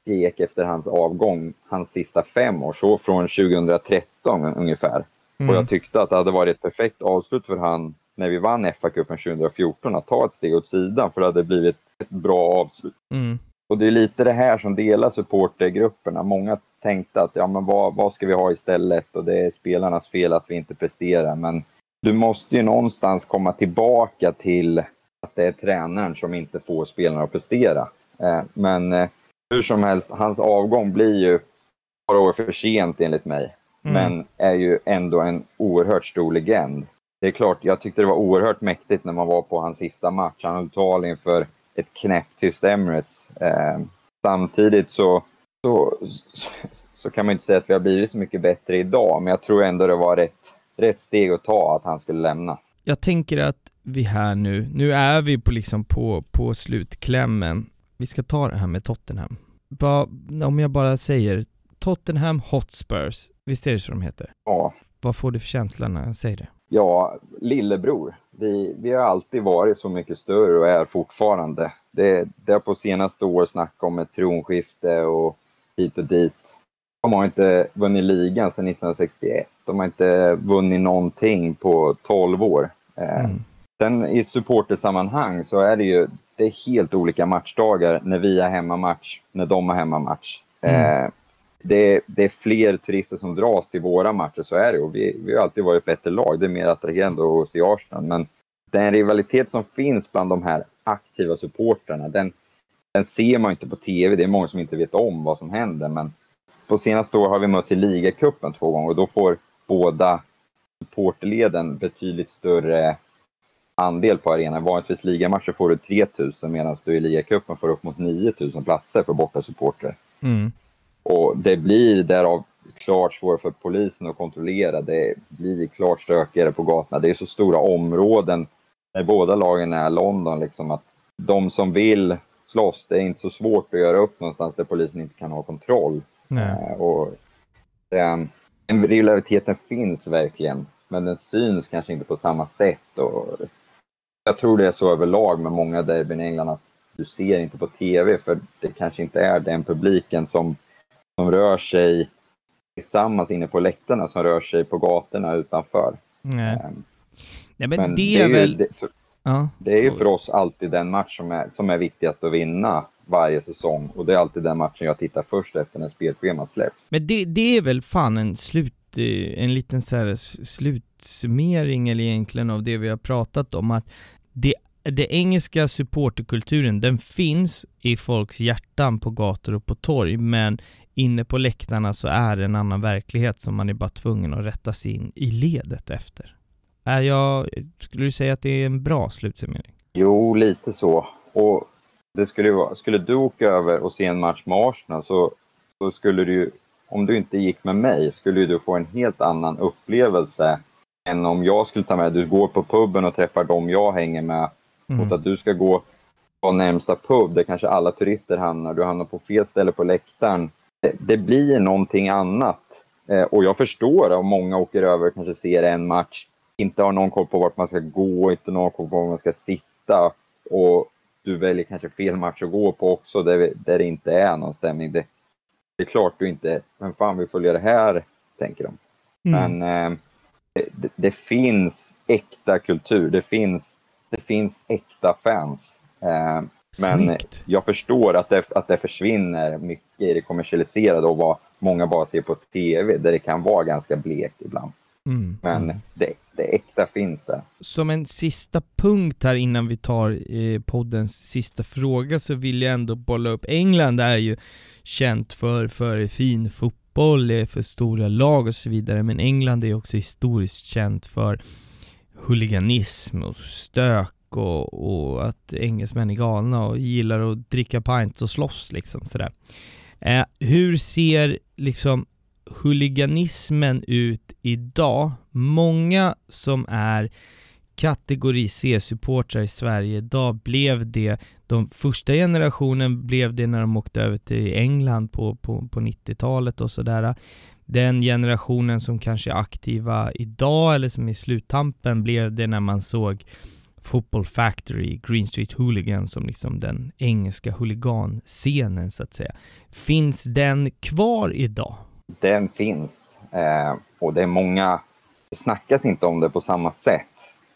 gick efter hans avgång hans sista fem år, så från 2013 ungefär. Mm. Och jag tyckte att det hade varit ett perfekt avslut för han när vi vann FA-cupen 2014 att ta ett steg åt sidan för det hade blivit ett bra avslut. Mm. Och det är lite det här som delar supportergrupperna. Många tänkte att ja, men vad, vad ska vi ha istället och det är spelarnas fel att vi inte presterar. Men du måste ju någonstans komma tillbaka till att det är tränaren som inte får spelarna att prestera. Eh, men eh, hur som helst, hans avgång blir ju några år för sent enligt mig. Mm. Men är ju ändå en oerhört stor legend. Det är klart, jag tyckte det var oerhört mäktigt när man var på hans sista match. Han höll tal inför ett knäpptyst Emirates. Eh, samtidigt så, så, så kan man inte säga att vi har blivit så mycket bättre idag, men jag tror ändå det var rätt, rätt steg att ta att han skulle lämna. Jag tänker att vi här nu, nu är vi på liksom på, på slutklämmen. Vi ska ta det här med Tottenham. Ba, om jag bara säger Tottenham Hotspurs, visst är det så de heter? Ja, Vad får du för känsla när jag säger det? Ja, lillebror. Vi, vi har alltid varit så mycket större och är fortfarande. Det, det har på senaste år snackat om ett tronskifte och hit och dit. De har inte vunnit ligan sedan 1961. De har inte vunnit någonting på 12 år. Eh, Mm. Sen i supportersammanhang så är det ju det är helt olika matchdagar när vi har hemmamatch, när de har hemmamatch. Mm. Eh, det, det, är fler turister som dras till våra matcher, så är det. Och vi, vi har alltid varit ett bättre lag. Det är mer attraherande att se Arsenal. Men den rivalitet som finns bland de här aktiva supporterna, den, den ser man inte på TV. Det är många som inte vet om vad som händer. Men på senaste år har vi mötts i ligacupen två gånger och då får båda supporterleden betydligt större andel på arenan. Vanligtvis ligamatcher får du 3000 medan du i ligacupen får upp mot 9000 platser för bortasupportrar. Mm. Och det blir därav klart svårare för polisen att kontrollera. Det blir klart stökigare på gatorna. Det är så stora områden när båda lagen är London liksom att de som vill slåss, det är inte så svårt att göra upp någonstans där polisen inte kan ha kontroll. Uh, och den, den rivaliteten finns verkligen, men den syns kanske inte på samma sätt. Och jag tror det är så överlag med många derbyn i England att du ser inte på TV för det kanske inte är den publiken som som rör sig tillsammans inne på läktarna som rör sig på gatorna utanför. Nej. Um, Nej men, men, det, det är, väl... Det, för, ja, det är ju för oss alltid den match som är, som är viktigast att vinna varje säsong och det är alltid den matchen jag tittar först efter när spelschemat släpps. Men det, det är väl fan en slut, eh, en liten så här slutsummering eller egentligen av det vi har pratat om att det det engelska supporterkulturen, den finns i folks hjärtan på gator och på torg, men inne på läktarna så är det en annan verklighet som man är bara tvungen att rätta sig in i ledet efter. Är jag, skulle du säga att det är en bra slutsummering? Jo, lite så. Och det skulle vara, skulle du åka över och se en match med Arsenal så, så skulle du om du inte gick med mig skulle du få en helt annan upplevelse än om jag skulle ta med Du går på puben och träffar dem jag hänger med mm. mot att du ska gå på närmsta pub där kanske alla turister hamnar. Du hamnar på fel ställe på läktaren det, blir någonting annat. Eh, och jag förstår om många åker över och kanske ser en match, inte har någon koll på vart man ska gå, inte någon koll på var man ska sitta och du väljer kanske fel match att gå på också där, där det inte är någon stämning. Det, det är klart du inte, men fan vi följer det här, tänker de. Mm. Men eh, det, det, finns äkta kultur, det finns, det finns äkta fans. Eh, men Snyggt. jag förstår att det, att det försvinner mycket i det kommersialiserade och vad många bara ser på TV, där det kan vara ganska blekt ibland. Mm. Men mm. Det, det äkta finns där. Som en sista punkt här innan vi tar eh, poddens sista fråga så vill jag ändå bolla upp, England är ju känt för, för fin fotboll, för stora lag och så vidare, men England är också historiskt känt för huliganism och stök och, och att engelsmän är galna och gillar att dricka pints och slåss liksom sådär. Eh, hur ser liksom huliganismen ut idag? Många som är kategori C-supportrar i Sverige idag blev det, de första generationen blev det när de åkte över till England på, på, på 90-talet och sådär. Den generationen som kanske är aktiva idag eller som är i sluttampen blev det när man såg Football Factory, Green Street Hooligan som liksom den engelska huliganscenen så att säga. Finns den kvar idag? Den finns eh, och det är många, det snackas inte om det på samma sätt.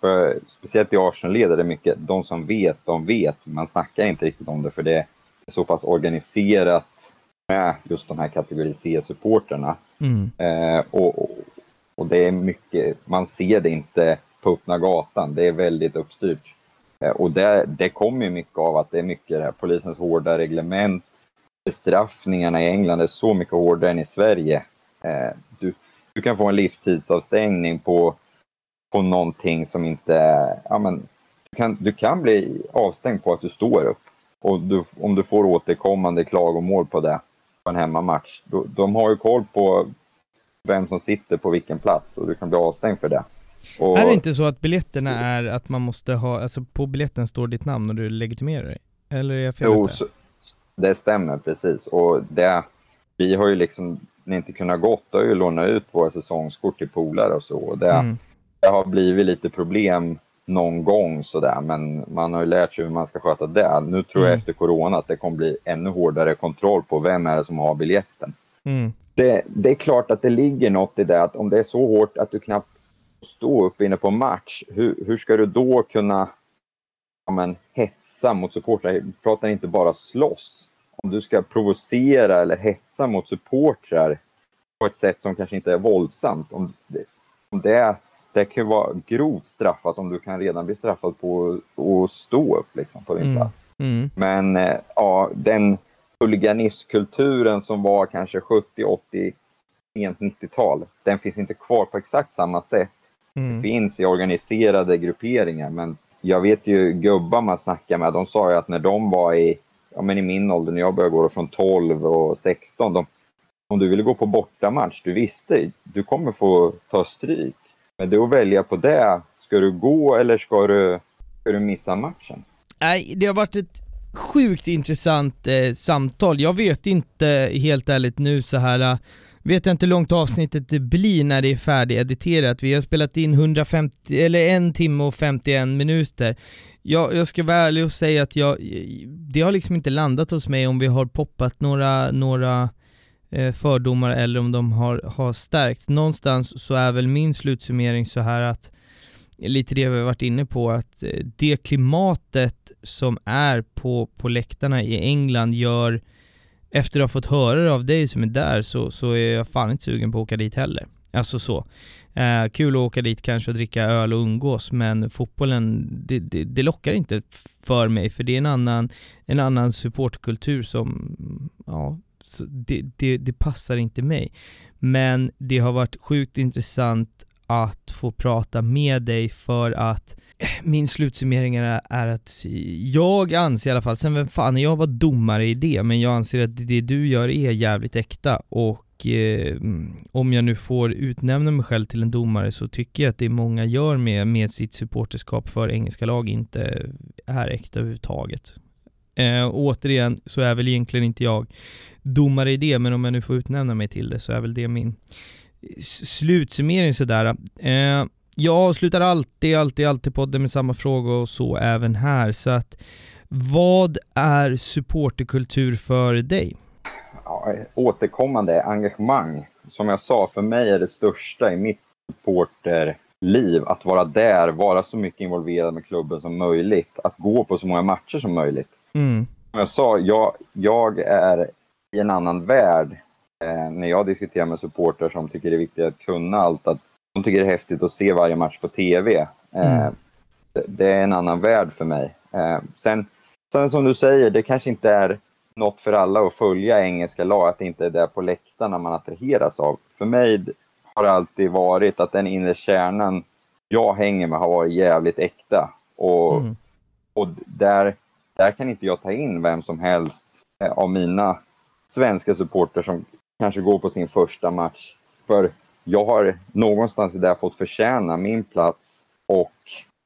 För speciellt i Arsenal-led är det mycket, de som vet, de vet. Man snackar inte riktigt om det för det är så pass organiserat med just de här kategori C-supporterna. Mm. Eh, och, och det är mycket, man ser det inte på öppna gatan. Det är väldigt uppstyrt. Eh, och det, det kommer mycket av att det är mycket det här, polisens hårda reglement. Bestraffningarna i England är så mycket hårdare än i Sverige. Eh, du, du kan få en livstidsavstängning på, på någonting som inte ja men, du kan, du kan bli avstängd på att du står upp. Och du, om du får återkommande klagomål på det på en hemmamatch. De har ju koll på vem som sitter på vilken plats och du kan bli avstängd för det. Och... Är det inte så att biljetterna är att man måste ha, alltså på biljetten står ditt namn och du legitimerar dig? Eller är jag fel Jo, så, det stämmer precis. Och det, vi har ju liksom inte kunnat gått, har ju lånat ut våra säsongskort till polare och så. Och det, mm. det har blivit lite problem någon gång sådär, men man har ju lärt sig hur man ska sköta det. Nu tror mm. jag efter corona att det kommer bli ännu hårdare kontroll på vem är det som har biljetten. Mm. Det, det, är klart att det ligger något i det att om det är så hårt att du knappt stå upp inne på match, hur, hur ska du då kunna men, hetsa mot supportrar? Vi pratar inte bara slåss om du ska provocera eller hetsa mot supportrar på ett sätt som kanske inte är våldsamt. Om det, om det, det kan vara grovt straffat om du kan redan bli straffad på att stå upp liksom, på din Mm. plats. Mm. Men eh, ja, den huliganismkulturen som var kanske 70, 80, sent 90-tal, den finns inte kvar på exakt samma sätt. Mm. Finns i organiserade grupperingar, men jag vet ju gubbar man snackar med, de sa ju att när de var i, ja men i min ålder, när jag började gå från 12 och 16, de, om du ville gå på bortamatch, du visste, du kommer få ta stryk. Men det att välja på det, ska du gå eller ska du, ska du missa matchen? Nej, det har varit ett sjukt intressant eh, samtal. Jag vet inte helt ärligt nu så här. Eh, vet jag inte hur långt avsnittet det blir när det är färdigediterat. Vi har spelat in 150, eller en timme och 51 minuter. Jag, jag ska vara ärlig och säga att jag, det har liksom inte landat hos mig om vi har poppat några, några eh, fördomar eller om de har, har stärkts. Någonstans så är väl min slutsummering så här att lite det vi har varit inne på, att eh, det klimatet som är på, på läktarna i England gör, efter att ha fått höra det av dig som är där, så, så är jag fan inte sugen på att åka dit heller. Alltså så. Eh, kul att åka dit kanske och dricka öl och umgås, men fotbollen, det, det, det lockar inte för mig, för det är en annan, en annan supportkultur som, ja, så det, det, det passar inte mig. Men det har varit sjukt intressant att få prata med dig för att eh, min slutsummering är, är att jag anser i alla fall, sen vem fan är jag var domare i det, men jag anser att det du gör är jävligt äkta och eh, mm, om jag nu får utnämna mig själv till en domare så tycker jag att det många gör med, med sitt supporterskap för engelska lag inte är äkta överhuvudtaget. Eh, återigen så är väl egentligen inte jag domare i det, men om jag nu får utnämna mig till det så är väl det min slutsummering sådär. Eh, jag avslutar alltid, alltid, alltid podden med samma fråga och så även här. Så att vad är supporterkultur för dig? ja, återkommande engagemang. Som jag sa, för mig är det största i mitt supporterliv att vara där, vara så mycket involverad med klubben som möjligt, att gå på så många matcher som möjligt. Mm, Som jag sa, jag, jag är i en annan värld eh, när jag diskuterar med supportrar som tycker det är viktigt att kunna allt, att de tycker det är häftigt att se varje match på TV. Eh, Mm. det, det är en annan värld för mig. Eh, sen, sen som du säger, det kanske inte är något för alla att följa engelska lag, att det inte är där på läktarna man attraheras av. För mig har det alltid varit att den inre kärnan jag hänger med har varit jävligt äkta. Och, mm, och där, där kan inte jag ta in vem som helst eh, av mina svenska supporter som kanske går på sin första match. För jag har någonstans där fått förtjäna min plats och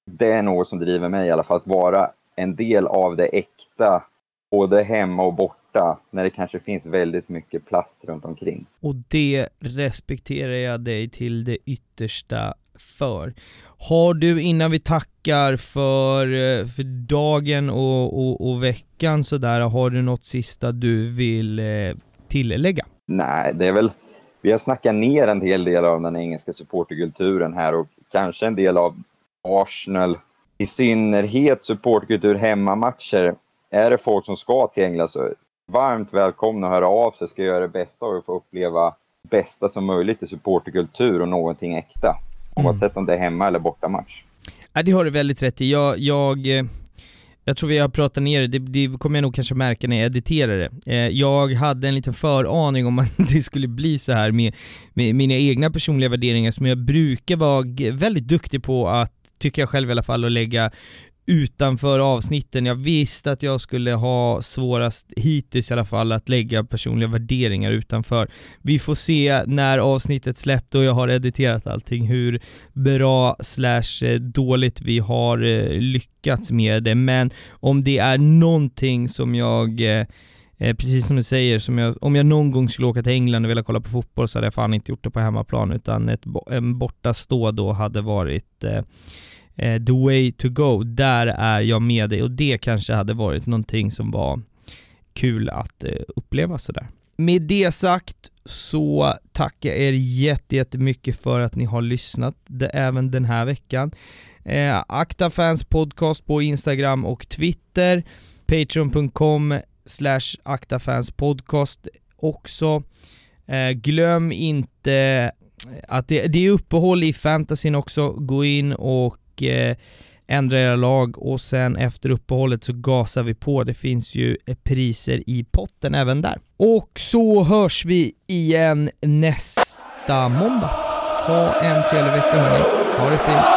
det är något som driver mig i alla fall, att vara en del av det äkta, både hemma och borta, när det kanske finns väldigt mycket plast runt omkring. och det respekterar jag dig till det yttersta för. Har du innan vi tackar för, för dagen och, och, och veckan sådär, har du något sista du vill eh, tillägga? Nej, det är väl... Vi har snackat ner en hel del av den engelska supporterkulturen här och kanske en del av Arsenal. I synnerhet supporterkultur hemmamatcher. Är det folk som ska till England så varmt välkomna att höra av sig. Ska göra det bästa att få uppleva bästa som möjligt i supporterkultur och någonting äkta. Mm. Oavsett om det är hemma eller bortamatch. Ja, det har du väldigt rätt i. Jag, jag, eh, jag tror vi har pratat ner det, det, det kommer jag nog kanske märka när jag editerar det. Eh, jag hade en liten föraning om att (laughs) det skulle bli så här med, med mina egna personliga värderingar som jag brukar vara väldigt duktig på att, tycker jag själv i alla fall, att lägga utanför avsnitten. Jag visste att jag skulle ha svårast, hittills i alla fall, att lägga personliga värderingar utanför. Vi får se när avsnittet släppt och jag har editerat allting, hur bra slash eh, dåligt vi har eh, lyckats med det. Men om det är någonting som jag eh, eh, precis som du säger, som jag, om jag någon gång skulle åka till England och vilja kolla på fotboll så hade jag fan inte gjort det på hemmaplan utan ett, en borta stå då hade varit eh, eh, the way to go. Där är jag med dig och det kanske hade varit någonting som var kul att eh, uppleva sådär. Med det sagt så tackar jag er jätte- jättemycket för att ni har lyssnat det, även den här veckan. Eh, Akta Fans Podcast på Instagram och Twitter, patreon.com slash aktafanspodcast också. Eh, glöm inte att det, det är uppehåll i fantasyn också, gå in och eh, ändra era lag och sen efter uppehållet så gasar vi på. Det finns ju eh, priser i potten även där. Och så hörs vi igen nästa måndag. Ha en trevlig vecka hörni. Ha det fint.